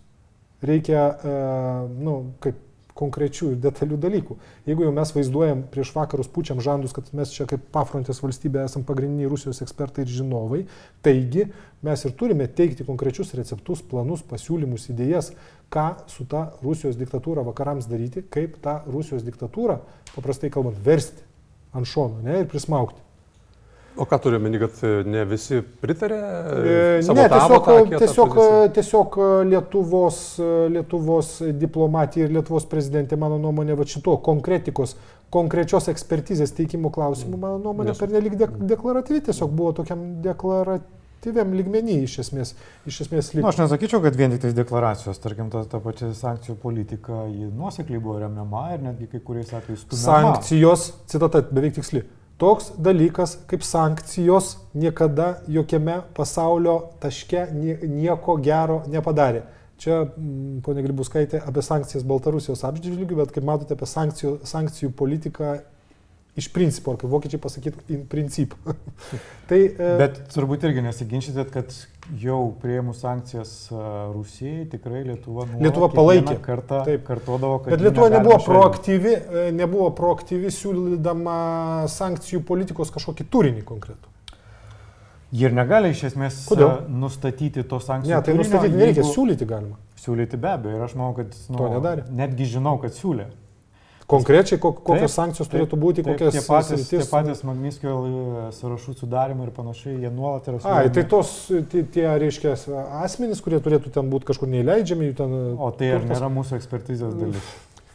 Reikia, uh, nu, kaip konkrečių ir detalių dalykų. Jeigu jau mes vaizduojam prieš vakarus pučiam žandus, kad mes čia kaip pafrontės valstybė esame pagrindiniai Rusijos ekspertai ir žinovai, taigi mes ir turime teikti konkrečius receptus, planus, pasiūlymus, idėjas, ką su ta Rusijos diktatūra vakarams daryti, kaip tą Rusijos diktatūrą, paprastai kalbant, versti ant šono ne, ir prismaukti. O ką turiu meni, kad e, ne visi pritarė? E, ne, tiesiog, tiesiog, tiesiog Lietuvos, Lietuvos diplomatija ir Lietuvos prezidentė, mano nuomonė, va šito konkretikos, konkrečios ekspertizės teikimo klausimų, mano nuomonė, per nelik de deklaratyvi, tiesiog buvo tokiam deklaratyviam lygmenį iš esmės. Iš esmės lyg... Nu, aš nesakyčiau, kad vien tik tais deklaracijos, tarkim, ta, ta pati sankcijų politika, ji nuosekliai buvo remiama ir netgi kai kuriais atvejais. Sankcijos, citata beveik tiksli Toks dalykas kaip sankcijos niekada jokiame pasaulio taške nieko gero nepadarė. Čia, mm, ponė Gribuskaitė, apie sankcijas Baltarusijos apžvilgių, bet kaip matote, apie sankcijų, sankcijų politiką iš principo, ar kaip vokiečiai pasakytų, in princip. tai, e... Bet turbūt irgi nesiginčytėt, kad jau prieimus sankcijas e, Rusijai tikrai Lietuva, Lietuva palaikė. Kartą Taip, kartuodavo, kad... Bet Lietuva nebuvo proaktyvi, e, nebuvo proaktyvi siūlydama sankcijų politikos kažkokį turinį konkretų. Jie ir negali iš esmės Kodėl? E, nustatyti tos sankcijų. Ne, tai turinio, nustatyti nereikia, jeigu... siūlyti galima. Siūlyti be abejo ir aš manau, kad nu, to nedarė. Netgi žinau, kad siūlė. Konkrečiai kokios sankcijos taip, turėtų būti, taip, kokias tie patys, tie patys Magniskio sąrašų sudarimai ir panašiai, jie nuolat yra sudaromi. Ai, tai tos, tie, tie reiškia, asmenys, kurie turėtų ten būti kažkur neįleidžiami, jų ten... O tai ar nėra mūsų ekspertizės dalis?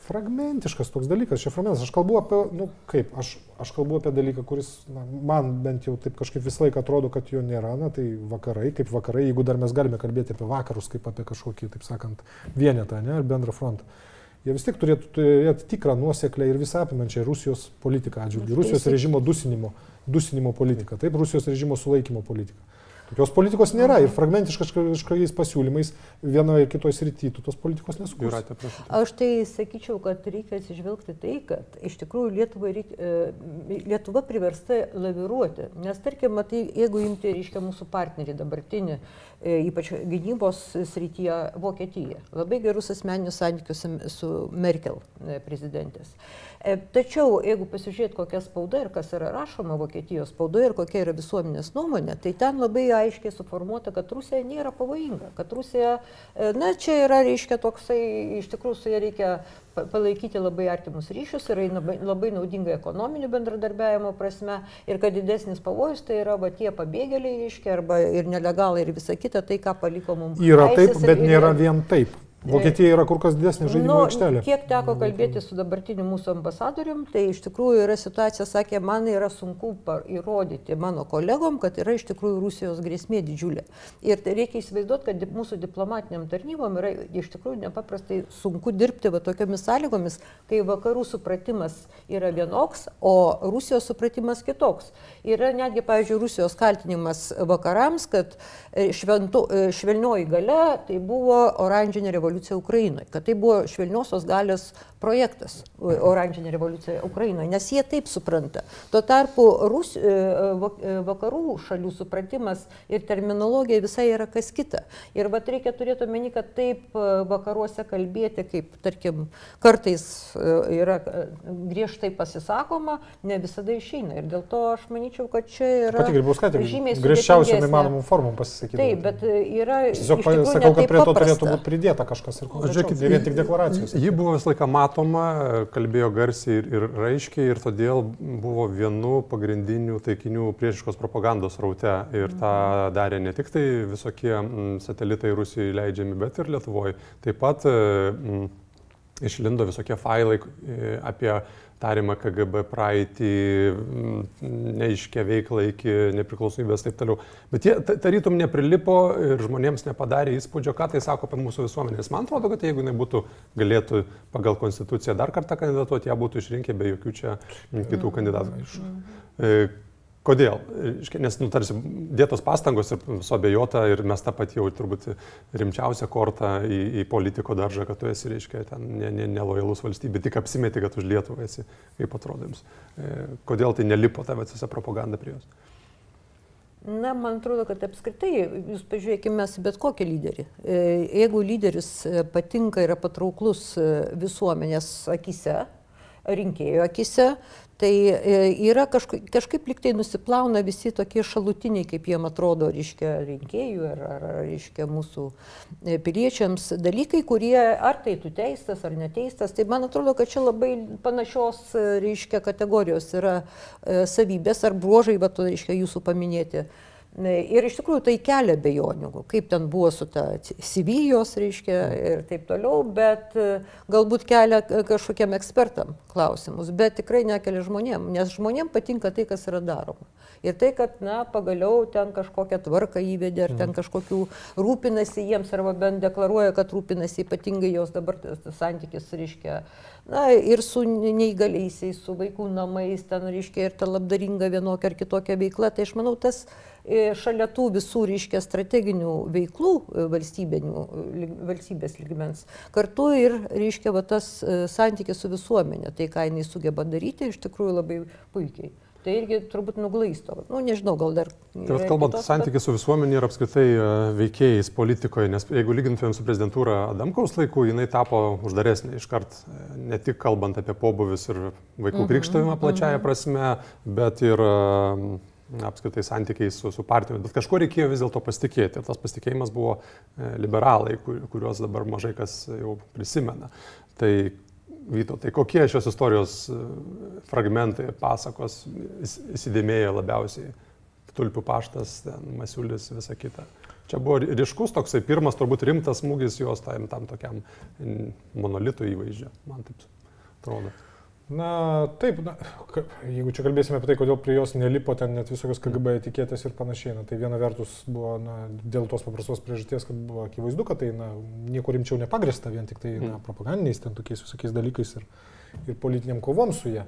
fragmentiškas toks dalykas, čia fragmentas. Aš kalbu apie, nu kaip, aš, aš kalbu apie dalyką, kuris na, man bent jau taip kažkaip visą laiką atrodo, kad jo nėra, na tai vakarai, kaip vakarai, jeigu dar mes galime kalbėti apie vakarus, kaip apie kažkokį, taip sakant, vienetą, ne, ar bendrą frontą. Jie vis tik turėtų turėti tikrą nuoseklę ir visą apimančią Rusijos politiką atžvilgių, Rusijos režimo dusinimo, dusinimo politiką, taip, Rusijos režimo sulaikymo politiką. Tokios politikos nėra ir fragmentiškais kažkokiais pasiūlymais vienoje ir kitoje srityje tu tos politikos nesukursi. Aš tai sakyčiau, kad reikia atsižvelgti tai, kad iš tikrųjų Lietuva, reikia, e, Lietuva priversta laviruoti. Nes tarkim, matai, jeigu imti, reiškia, mūsų partnerį dabartinį, e, ypač gynybos srityje Vokietija, labai gerus asmeninius santykius su Merkel e, prezidentės. E, tačiau, jeigu pasižiūrėt, kokia spauda ir kas yra rašoma Vokietijos spaudoje ir kokia yra visuomenės nuomonė, tai ten labai aiškiai suformuota, kad Rusija nėra pavojinga, kad Rusija, e, na, čia yra, reiškia, toksai, iš tikrųjų su ja reikia palaikyti labai artimus ryšius, yra labai, labai naudinga ekonominių bendradarbiavimo prasme ir kad didesnis pavojus tai yra va, tie pabėgėliai, reiškia, arba ir nelegalai ir visa kita, tai ką paliko mums. Yra taip, bet ir, nėra vien taip. Vokietija yra kur kas didesnė žaidimo nu, aikštelė. Kiek teko kalbėti su dabartiniu mūsų ambasadorium, tai iš tikrųjų yra situacija, sakė, man yra sunku įrodyti mano kolegom, kad yra iš tikrųjų Rusijos grėsmė didžiulė. Ir tai reikia įsivaizduoti, kad mūsų diplomatiniam tarnybom yra iš tikrųjų nepaprastai sunku dirbti va tokiamis sąlygomis, kai vakarų supratimas yra vienoks, o Rusijos supratimas kitoks. Yra netgi, pavyzdžiui, Rusijos kaltinimas vakarams, kad šventu, švelnioji gale tai buvo oranžinė revoliucija Ukrainoje, kad tai buvo švelniosios galios projektas, oranžinė revoliucija Ukrainoje, nes jie taip supranta. Tuo tarpu Rus, e, e, vakarų šalių supratimas ir terminologija visai yra kas kita. Ir vat reikia turėti omeny, kad taip e, vakaruose kalbėti, kaip tarkim kartais yra griežtai pasisakoma, ne visada išeina. Ir dėl to aš manyčiau, kad čia yra... Pati Grybauskaitė griežčiausiam įmanomam formom pasisakyti. Taip, bet yra... Tiesiog sakau, kad prie to turėtų būti pridėta kažkas ir. Žiūrėkit, ne vien tik deklaracijos. Ji buvo visą laiką matoma, kalbėjo garsiai ir, ir raiškiai ir todėl buvo vienu pagrindinių taikinių priešiškos propagandos raute. Ir tą darė ne tik tai visokie satelitai Rusijoje leidžiami, bet ir Lietuvoje. Taip pat m, išlindo visokie failai e, apie tariamą KGB praeitį, neiškę veiklą iki nepriklausomybės ir taip toliau. Bet jie tarytum neprilipo ir žmonėms nepadarė įspūdžio, ką tai sako apie mūsų visuomenės. Man atrodo, kad jeigu jinai būtų, galėtų pagal konstituciją dar kartą kandidatuoti, ją būtų išrinkę be jokių čia kitų kandidatų. E, Kodėl? Nes, nu, tarsi, dėtos pastangos ir suabejota ir mes tą pat jau turbūt rimčiausią kortą į, į politiko daržą, kad tu esi, reiškia, ten nelojalus ne, ne valstybė, tik apsimeti, kad už Lietuvą esi, kaip atrodo jums. E, kodėl tai nelipo tavo visą propagandą prie jos? Na, man atrodo, kad apskritai, jūs pažiūrėkime į bet kokį lyderį. E, jeigu lyderis patinka, yra patrauklus visuomenės akise, rinkėjo akise, Tai e, yra kažkaip, kažkaip liktai nusiplauna visi tokie šalutiniai, kaip jiem atrodo, reiškia, rinkėjų ar, ar reiškia, mūsų e, piliečiams dalykai, kurie ar tai tu teistas ar neteistas. Tai man atrodo, kad čia labai panašios, e, reiškia, kategorijos yra savybės ar bruožai, to, reiškia, jūsų paminėti. Ir iš tikrųjų tai kelia bejonių, kaip ten buvo su ta Sivijos, reiškia, ir taip toliau, bet e, galbūt kelia kažkokiem ekspertam klausimus, bet tikrai nekelia žmonėm, nes žmonėm patinka tai, kas yra daroma. Ir tai, kad, na, pagaliau ten kažkokią tvarką įvedė, ar ten mhm. kažkokių rūpinasi jiems, arba bent deklaruoja, kad rūpinasi ypatingai jos dabar santykis, reiškia, na, ir su neįgaliaisiais, su vaikų namais, ten, reiškia, ir ta labdaringa vienokia ar kitokia veikla. Tai aš manau, tas E, šalia tų visų, reiškia, strateginių veiklų e, e, valstybės lygmens, kartu ir, reiškia, va, tas santykis su visuomenė, tai ką jinai sugeba daryti, iš tikrųjų labai puikiai. Tai irgi turbūt nuglaisto. Nu, nežinau, gal dar. Tai kalbant santykį su visuomenė ir apskritai veikėjais politikoje, nes jeigu lygintumėm su prezidentūra Adamkaus laiku, jinai tapo uždaresnė iškart, ne tik kalbant apie pobuvius ir vaikų mhm, krikštavimą plačiaja mhm. prasme, bet ir apskritai santykiai su, su partijomis, bet kažko reikėjo vis dėlto pasitikėti. Ir tas pasitikėjimas buvo e, liberalai, kur, kuriuos dabar mažai kas jau prisimena. Tai Vyto, tai kokie šios istorijos e, fragmentai, pasakos įsidėmėjo labiausiai? Tulpių paštas, ten, Masiulis, visa kita. Čia buvo ryškus toksai pirmas, turbūt rimtas smūgis jos tam, tam tokiam monolitų įvaizdžiui, man taip atrodo. Na, taip, na, jeigu čia kalbėsime apie tai, kodėl prie jos nelipo ten net visokios KGB etiketės ir panašiai, na, tai viena vertus buvo, na, dėl tos paprastos priežasties, kad buvo akivaizdu, kad tai, na, nieko rimčiau nepagrista, vien tik tai, na, mm. propagandiniais ten tokiais visokiais dalykais ir, ir politiniam kovom su ją.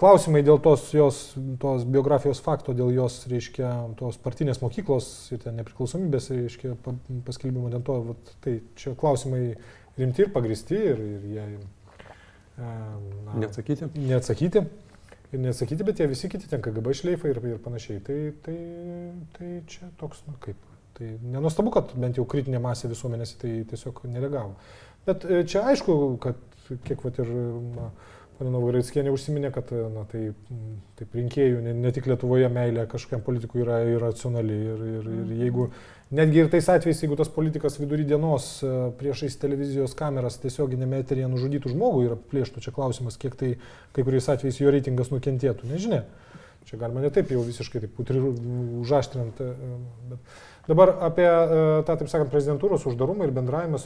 Klausimai dėl tos jos, tos biografijos fakto, dėl jos, reiškia, tos partinės mokyklos ir ten nepriklausomybės, reiškia, paskelbimo dėl to, vat, tai čia klausimai rimti ir pagristi ir, ir jie na, neatsakyti. Neatsakyti. Ir neatsakyti, bet jie visi kiti ten KGB šleifai ir, ir panašiai. Tai, tai, tai čia toks, na kaip. Tai nenustabu, kad bent jau kritinė masė visuomenės tai tiesiog nereagavo. Bet e, čia aišku, kad kiek vat ir... Na, Pana Novaratskienė užsiminė, kad na, tai, taip rinkėjų, ne, ne tik Lietuvoje meilė kažkokiam politikui yra irracionali. Ir, ir, ir mhm. jeigu Netgi ir tais atvejais, jeigu tas politikas vidury dienos e, priešais televizijos kameras tiesioginėme eterėje nužudytų žmogų ir aplėštų, čia klausimas, kiek tai kai kuriais atvejais jo reitingas nukentėtų, nežinia. Čia galima ne taip jau visiškai taip užaštrint. E, bet dabar apie e, tą, taip sakant, prezidentūros uždarumą ir bendravimą,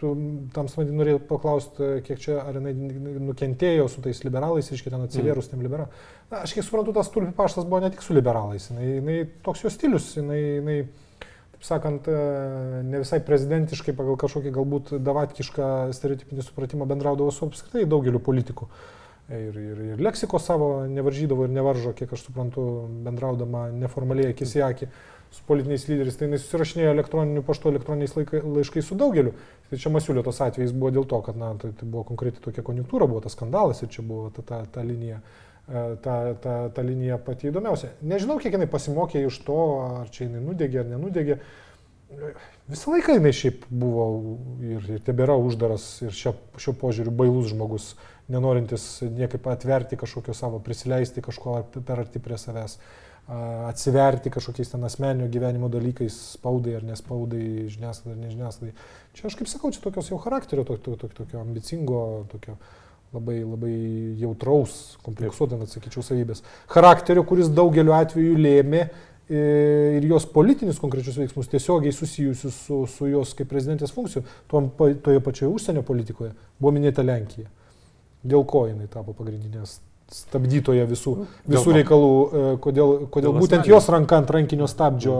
tu tam smadi norėjai paklausti, kiek čia ar jinai nukentėjo su tais liberalais, reiškia ten atsivėrus mm. tiem liberalais. Na, aš kiek suprantu, tas tulpių paštas buvo ne tik su liberalais, jinai, jinai toks jos stilius, jinai, jinai taip sakant, e, ne visai prezidentiškai pagal kažkokį galbūt davatkišką stereotipinį supratimą bendraudavo su apskritai daugeliu politikų. Ir, ir, ir leksikos savo nevaržydavo ir nevaržo, kiek aš suprantu, bendraudama neformaliai akis į akį su politiniais lyderiais. Tai jis susirašinėjo elektroniniu paštu, elektroniniais laiškais su daugeliu. Tai čia Masiulio tos atvejais buvo dėl to, kad na, tai, tai buvo konkreti tokia konjunktūra, buvo tas skandalas ir čia buvo ta, ta, ta linija. Uh, E, ta, ta, ta linija pati įdomiausia. Nežinau, kiek jinai pasimokė iš to, ar čia jinai nudegė ar nenudegė. Visą laiką jinai šiaip buvo ir, ir tebėra uždaras ir šio, šio požiūriu bailus žmogus, nenorintis niekaip atverti kažkokio savo, prisileisti kažko per arti prie savęs, atsiverti kažkokiais ten asmeninio gyvenimo dalykais, spaudai ar nespaudai, žiniasklaidai ar nežiniasklaidai. Čia aš kaip sakau, čia tokios jau charakterio, tokio, tokio, tokio ambicingo, tokio labai, labai jautraus, kompleksuoto, net sakyčiau, savybės. Charakterio, kuris daugeliu atveju lėmė e, ir jos politinius konkrečius veiksmus tiesiogiai susijusius su, su jos kaip prezidentės funkcijų, toje pačioje užsienio politikoje buvo minėta Lenkija. Dėl ko jinai tapo pagrindinės stabdytoje visų, nu, visų reikalų, e, kodėl, kodėl būtent asmenį. jos ranka ant rankinio stabdžio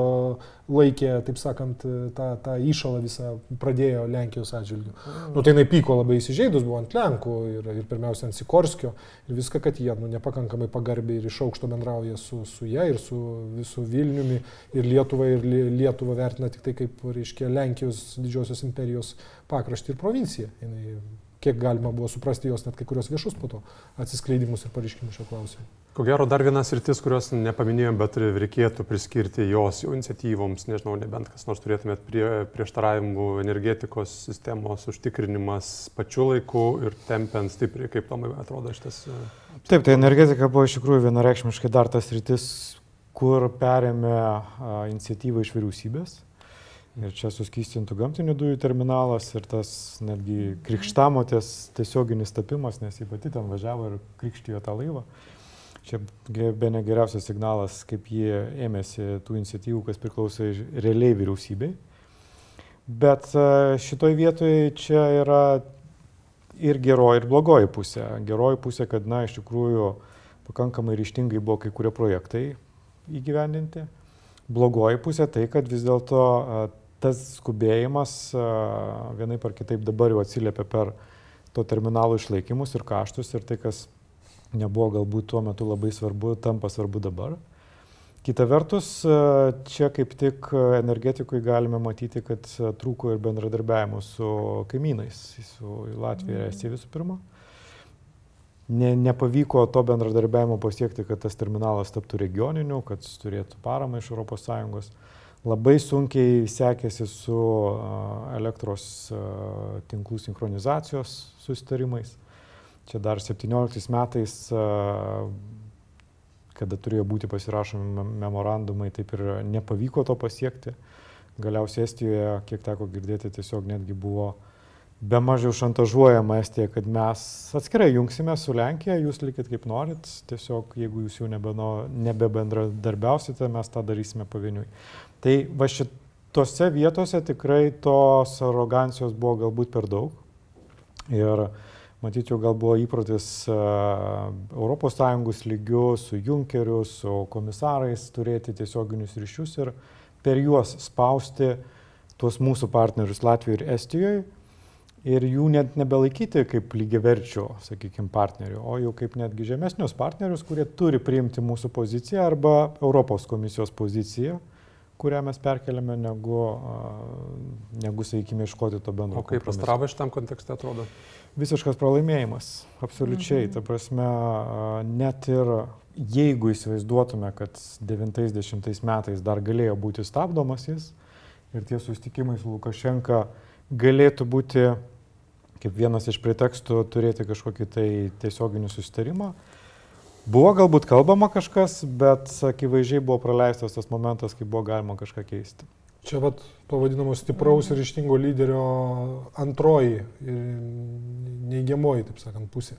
laikė, taip sakant, tą, tą įšalą visą pradėjo Lenkijos atžvilgiu. Mm. Nu, tai jinai pyko labai įsižeidus, buvo ant Lenkų ir, ir pirmiausia ant Sikorskio ir viską, kad jie nu, nepakankamai pagarbiai ir iš aukšto bendrauja su, su ją ir su visu Vilniumi ir Lietuva ir Lietuva vertina tik tai kaip, reiškia, Lenkijos didžiosios imperijos pakraštį ir provinciją. Jinai kiek galima buvo suprasti jos net kai kurios viešus po to atsiskleidimus ir pareiškimus šio klausimu. Ko gero dar vienas rytis, kurios nepaminėjom, bet reikėtų priskirti jos jau iniciatyvoms, nežinau, nebent kas nors turėtumėt prie, prieštaravimų energetikos sistemos užtikrinimas pačiu laiku ir tempiant stipriai, kaip tomai atrodo šitas. E, Taip, tai energetika buvo iš tikrųjų vienareikšmiškai dar tas rytis, kur perėmė iniciatyvą iš vyriausybės Ir čia suskystintų gamtinių dujų terminalas ir tas netgi krikštamotės tiesioginis tapimas, nes jį pati ten važiavo ir krikštijo tą laivą. Čia be ne geriausias signalas, kaip jie ėmėsi tų iniciatyvų, kas priklausė realiai vyriausybei. Bet e, šitoj vietoje čia yra ir geroji, ir blogoji pusė. Geroji pusė, kad, na, iš tikrųjų pakankamai ryštingai buvo kai kurie projektai įgyvendinti. Blogoji pusė tai, kad vis dėlto e, tas skubėjimas vienaip ar kitaip dabar jau atsiliepia per to terminalo išlaikymus ir kaštus ir tai, kas nebuvo galbūt tuo metu labai svarbu, tampa svarbu dabar. Kita vertus, čia kaip tik energetikui galime matyti, kad trūko ir bendradarbiavimo su kaimynais, su Latvija ir Estija visų pirma. Ne, nepavyko to bendradarbiavimo pasiekti, kad tas terminalas taptų regioniniu, kad turėtų paramą iš ES labai sunkiai sekėsi su elektros tinklų sinchronizacijos susitarimais. Čia dar 17 metais, kada turėjo būti pasirašomi memorandumai, taip ir nepavyko to pasiekti. Galiausiai Estijoje, kiek teko girdėti, tiesiog netgi buvo be mažiau šantažuojama Estija, kad mes atskirai jungsime su Lenkija, jūs likit kaip norit, tiesiog jeigu jūs jau nebebendradarbiausite, mes tą darysime pavieniui. Tai va šitose vietose tikrai tos arogancijos buvo galbūt per daug. Ir matyt, jau gal buvo įprotis ES lygių su Junkeriu, su komisarais turėti tiesioginius ryšius ir per juos spausti tuos mūsų partnerius Latvijoje ir Estijoje ir jų net nebelaikyti kaip lygiaverčių, sakykime, partnerių, o jau kaip netgi žemesnius partnerius, kurie turi priimti mūsų poziciją arba Europos komisijos poziciją, kurią mes perkeliame, negu, negu sakykime, iškoti to bendro. O kaip Astrava šitam kontekste atrodo? Visiškas pralaimėjimas, absoliučiai. Mhm. Ta prasme, net ir jeigu įsivaizduotume, kad 90 metais dar galėjo būti stabdomas jis ir tie susitikimai su Lukašenka galėtų būti kaip vienas iš pretekstų turėti kažkokį tai tiesioginį susitarimą. Buvo galbūt kalbama kažkas, bet akivaizdžiai buvo praleistas tas momentas, kai buvo galima kažką keisti. Čia vat to vadinamo stipraus ir ištingo lyderio antroji ir neigiamoji, taip sakant, pusė.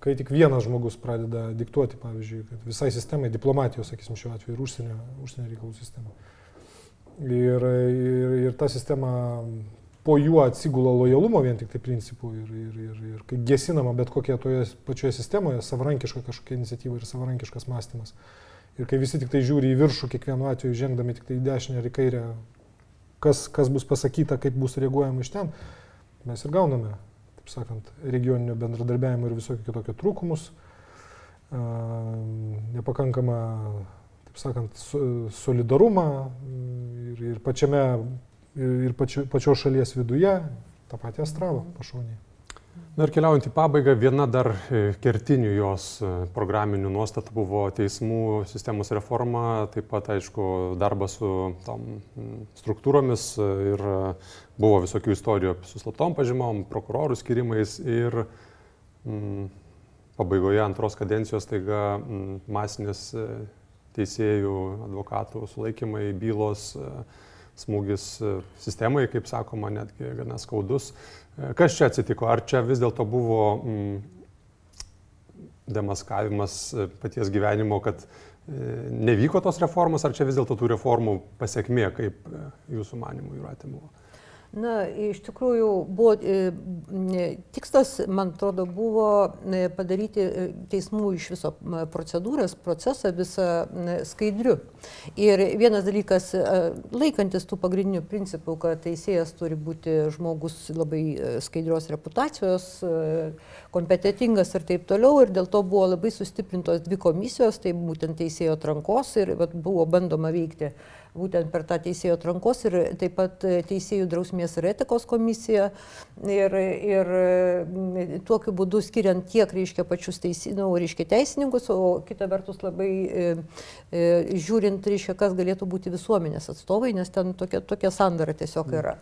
Kai tik vienas žmogus pradeda diktuoti, pavyzdžiui, visai sistemai, diplomatijos, sakysim, šiuo atveju ir užsienio, užsienio reikalų sistemai. Ir, ir, ir ta sistema po juo atsigula lojalumo vien tik tai principų ir, ir, ir, ir gesinama bet kokia toje pačioje sistemoje savarankiška kažkokia iniciatyva ir savarankiškas mąstymas. Ir kai visi tik tai žiūri į viršų, kiekvienu atveju žengdami tik tai į dešinę ir į kairę, kas, kas bus pasakyta, kaip bus reaguojama iš ten, mes ir gauname, taip sakant, regioninio bendradarbiavimo ir visokio kitokio trūkumus, nepakankamą, taip sakant, solidarumą ir, ir pačiame ir pačio, pačios šalies viduje, tą patį Astravą pašonį. Na ir keliaujant į pabaigą, viena dar e, kertinių jos e, programinių nuostatų buvo teismų sistemos reforma, taip pat, aišku, darbas su tom struktūromis e, ir buvo visokių istorijų su slaptom pažymom, prokurorų skirimais ir mm, pabaigoje antros kadencijos taiga mm, masinės teisėjų, advokatų sulaikymai, bylos. Mm, smūgis e, sistemai, kaip sakoma, netgi gana skaudus. E, kas čia atsitiko? Ar čia vis dėlto buvo mm, demaskavimas e, paties gyvenimo, kad nevyko tos reformos, ar čia vis dėlto tų reformų pasiekmė, kaip jūsų manimų jūratė buvo? Na, iš tikrųjų, buvo, e, tikslas, man atrodo, buvo e, padaryti e, teismų iš viso procedūras, procesą visą skaidriu. Ir vienas dalykas, laikantis tų pagrindinių principų, kad teisėjas turi būti žmogus labai skaidrios reputacijos, kompetitingas ir taip toliau. Ir dėl to buvo labai sustiprintos dvi komisijos, tai būtent teisėjo atrankos ir vat, buvo bandoma veikti būtent per tą teisėjo atrankos ir taip pat teisėjų drausmės ir etikos komisiją. Ir, ir tokiu būdu skiriant tiek, reiškia, pačius teisinų, reiškia, teisininkus, o kita vertus labai e, e, žiūrint, reiškia, kas galėtų būti visuomenės atstovai, nes ten tokia, tokia sandara tiesiog yra.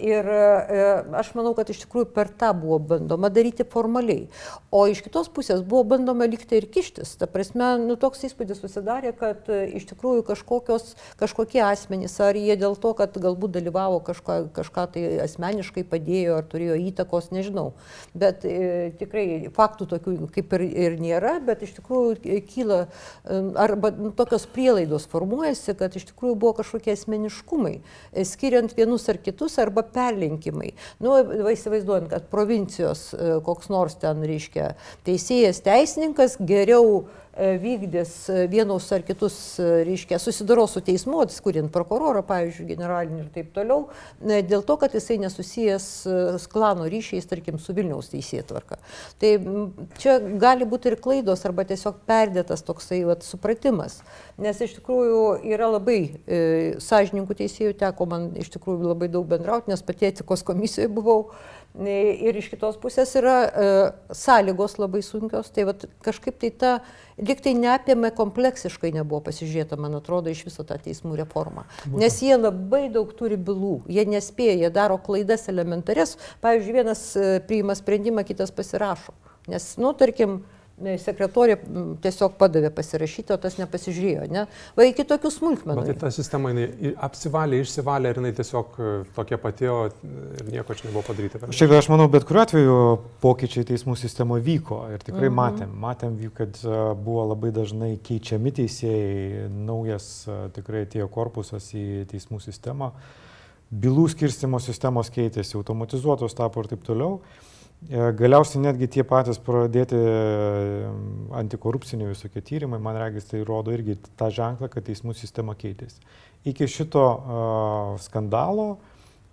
Ir e, aš manau, kad iš tikrųjų per tą buvo bandoma daryti formaliai. O iš kitos pusės buvo bandoma likti ir kištis. Ta prasme, nu, toks įspūdis susidarė, kad e, iš tikrųjų kažkokios, kažkokie asmenys, ar jie dėl to, kad galbūt dalyvavo kažką, kažką tai asmeniškai padėjo, ar turėjo įtakos, nežinau. Bet e, tikrai faktų tokių kaip ir, ir nėra, bet iš tikrųjų kyla, arba tokios prielaidos formuojasi, kad iš tikrųjų buvo kažkokie asmeniškumai, e, skiriant vienus ar kitus, arba perlinkimai. Nu, įsivaizduojant, kad provincijos e, koks nors ten, reiškia, teisėjas, teisininkas geriau vykdys e, vienus ar kitus, e, reiškia, susidaro su teismu, atskuriant prokurorą, pavyzdžiui, generalinį ir taip toliau, dėl to, kad jisai nesusijęs klano ryšiais, tarkim, su Vilniaus teisėtvarka. Tai čia gali būti ir klaidos arba tiesiog perdėtas toksai vat, supratimas, nes iš tikrųjų yra labai e, sąžininkų teisėjų, teko man iš tikrųjų labai daug bendrauti, nes pati etikos komisijoje buvau. Ir iš kitos pusės yra e, sąlygos labai sunkios, tai vat, kažkaip tai ta liktai neapėmė kompleksiškai nebuvo pasižiūrėta, man atrodo, iš viso tą teismų reformą. Būtent. Nes jie labai daug turi bylų, jie nespėja, jie daro klaidas elementarias. Pavyzdžiui, vienas e, priima sprendimą, kitas pasirašo. Nes, nu, tarkim, sekretorė tiesiog padavė pasirašyti, o tas nepasižiūrėjo. Ne? Va iki tokių smulkmenų. Bet tai ta sistema jinai apsivalė, išsivalė ir jinai tiesiog e, tokia patėjo ir nieko čia nebuvo padaryta. Šiaip aš manau, bet kuriuo atveju pokyčiai teismų sistemoje vyko ir tikrai mhm. matėm. Matėm, kad e, buvo labai dažnai keičiami teisėjai, naujas e, tikrai atėjo korpusas į teismų sistemą, bylų skirstimo sistemos keitėsi, automatizuotos tapo ir taip toliau. E, galiausiai netgi tie patys pradėti e, antikorupciniai visokie tyrimai, man regis, tai rodo irgi tą ženklą, kad teismų sistema keitėsi. Iki šito uh, skandalo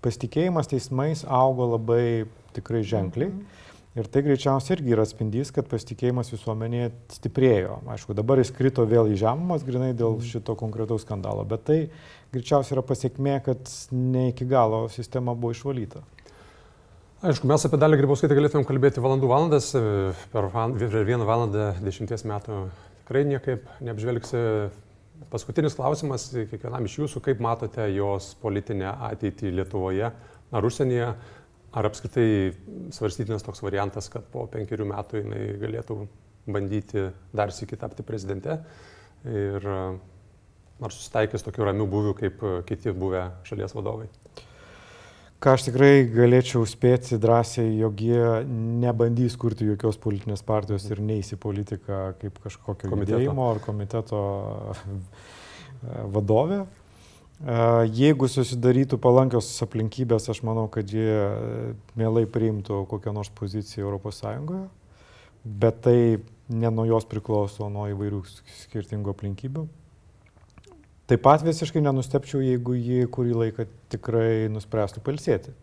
pasitikėjimas teismais augo labai tikrai ženkliai. Mhm. Ir tai greičiausiai irgi yra atspindys, kad pasitikėjimas visuomenėje stiprėjo. Aišku, dabar jis krito vėl į žemumas, grinai dėl mhm. šito konkretaus skandalo, bet tai greičiausiai yra pasiekmė, kad ne iki galo sistema buvo išvalyta. Aišku, mes apie dalį grybauskaitę galėtumėm kalbėti valandų valandas, e, per, per vieną valandą dešimties metų tikrai niekaip neapžvelgsi. Paskutinis klausimas kiekvienam iš jūsų, kaip matote jos politinę ateitį Lietuvoje ar užsienyje, ar apskritai svarstytinas toks variantas, kad po penkerių metų jinai galėtų bandyti dar sėki tapti prezidente ir ar susitaikys tokiu ramiu buviu kaip kiti buvę šalies vadovai. Ką aš tikrai galėčiau spėti drąsiai, jog jie nebandys kurti jokios politinės partijos ir neįsi politiką kaip kažkokio judėjimo ar komiteto vadovė. Jeigu susidarytų palankios aplinkybės, aš manau, kad jie mielai priimtų kokią nors poziciją ES, bet tai ne nuo jos priklauso, nuo įvairių skirtingų aplinkybių. Taip pat visiškai nenustepčiau, jeigu ji kurį laiką tikrai nuspręstų palsėti.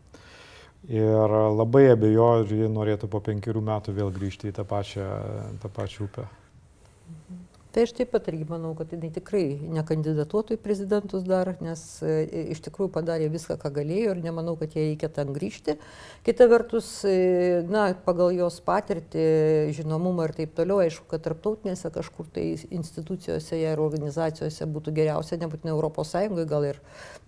Ir labai abejoju, ar ji norėtų po penkerių metų vėl grįžti į tą pačią, tą pačią upę. Mhm. Tai aš taip pat irgi manau, kad jinai tikrai nekandidatuotų į prezidentus dar, nes e, iš tikrųjų padarė viską, ką galėjo ir nemanau, kad jie reikia ten grįžti. Kita vertus, e, na, pagal jos patirtį, žinomumą ir taip toliau, aišku, kad tarptautinėse kažkur tai institucijose ir organizacijose būtų geriausia, nebūtinai Europos Sąjungoje, gal ir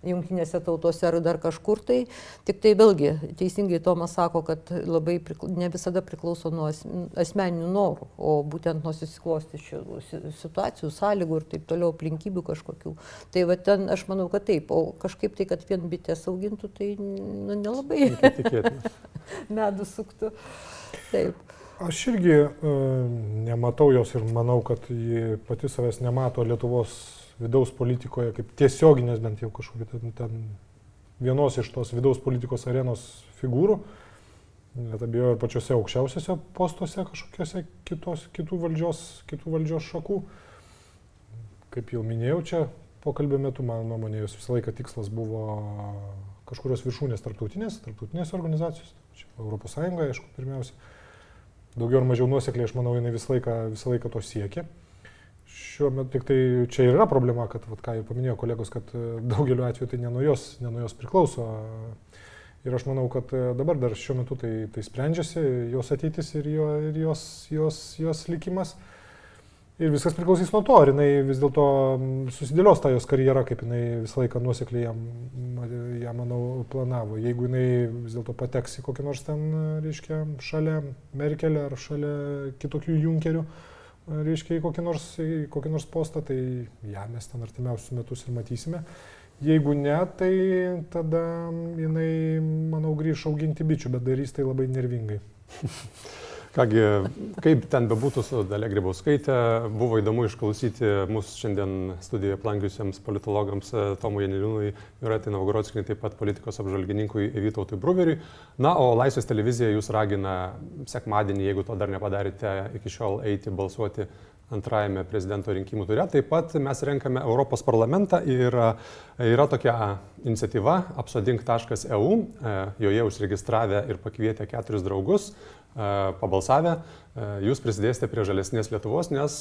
jungtinėse tautose ar dar kažkur tai. Tik tai vėlgi, teisingai Tomas sako, kad labai prikla, ne visada priklauso nuo asmeninių norų, o būtent nuo susiklostyčių situacijų, sąlygų ir taip toliau, aplinkybių kažkokių. Tai va ten aš manau, kad taip, o kažkaip tai, kad vien bitės augintų, tai nu, nelabai medų suktų. Taip. Aš irgi uh, nematau jos ir manau, kad ji pati savęs nemato Lietuvos vidaus politikoje kaip tiesioginės bent jau kažkokia ten, ten vienos iš tos vidaus politikos arenos figūrų. Uh, net abejoju ir pačiuose aukščiausiuose postuose kažkokiuose kitos, kitų, valdžios, kitų valdžios šakų. Kaip jau minėjau, čia pokalbio metu, mano nuomonė, jos visą laiką tikslas buvo kažkurios viršūnės tarptautinės, tarptautinės organizacijos, čia Europos Sąjunga, aišku, pirmiausia. Daugiau ar mažiau nuosekliai, aš manau, jinai visą laiką, visą laiką to siekia. Šiuo metu tik tai čia yra problema, kad, vat, ką ir paminėjo kolegos, kad daugeliu atveju tai ne nuo jos, ne nuo jos priklauso Ir aš manau, kad e, dabar dar šiuo metu tai, tai sprendžiasi, jos ateitis ir, jo, ir jos, jos, jos likimas. Ir viskas priklausys nuo to, ar jinai vis dėlto susidėlios tą jos karjerą, kaip jinai visą laiką nuosekliai jam, ją, manau, planavo. Jeigu jinai vis dėlto pateks į kokį nors ten, reiškia, šalia Merkelio ar šalia kitokių junkerių, reiškia, į kokį nors, į kokį nors postą, tai ją mes ten artimiausius metus ir matysime. Jeigu ne, tai tada jinai, manau, grįž auginti bičių, bet darys tai labai nervingai. Kągi, kaip ten bebūtų su Dalia Grybauskaitė, buvo įdomu išklausyti mūsų šiandien studijoje plankiusiems politologams e, Tomui Janiliūnui, Juratai Naugorodskiniai, taip pat politikos apžvalgininkui Vytautui Bruveriui. Na, o Laisvės televizija jūs ragina sekmadienį, jeigu to dar nepadarėte, iki šiol eiti balsuoti antrajame prezidento rinkimų turė. Taip pat mes renkame Europos parlamentą ir e, yra tokia iniciatyva apsodink.eu, e, joje užregistravę ir pakvietę keturis draugus, e, pabalsavę, jūs prisidėsite prie žalesnės Lietuvos, nes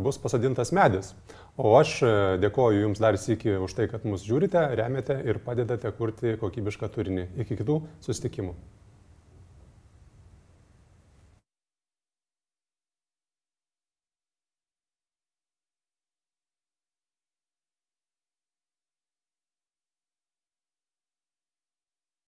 bus pasadintas medis. O aš dėkoju Jums dar sėki už tai, kad mus žiūrite, remiate ir padedate kurti kokybišką turinį. Iki kitų susitikimų.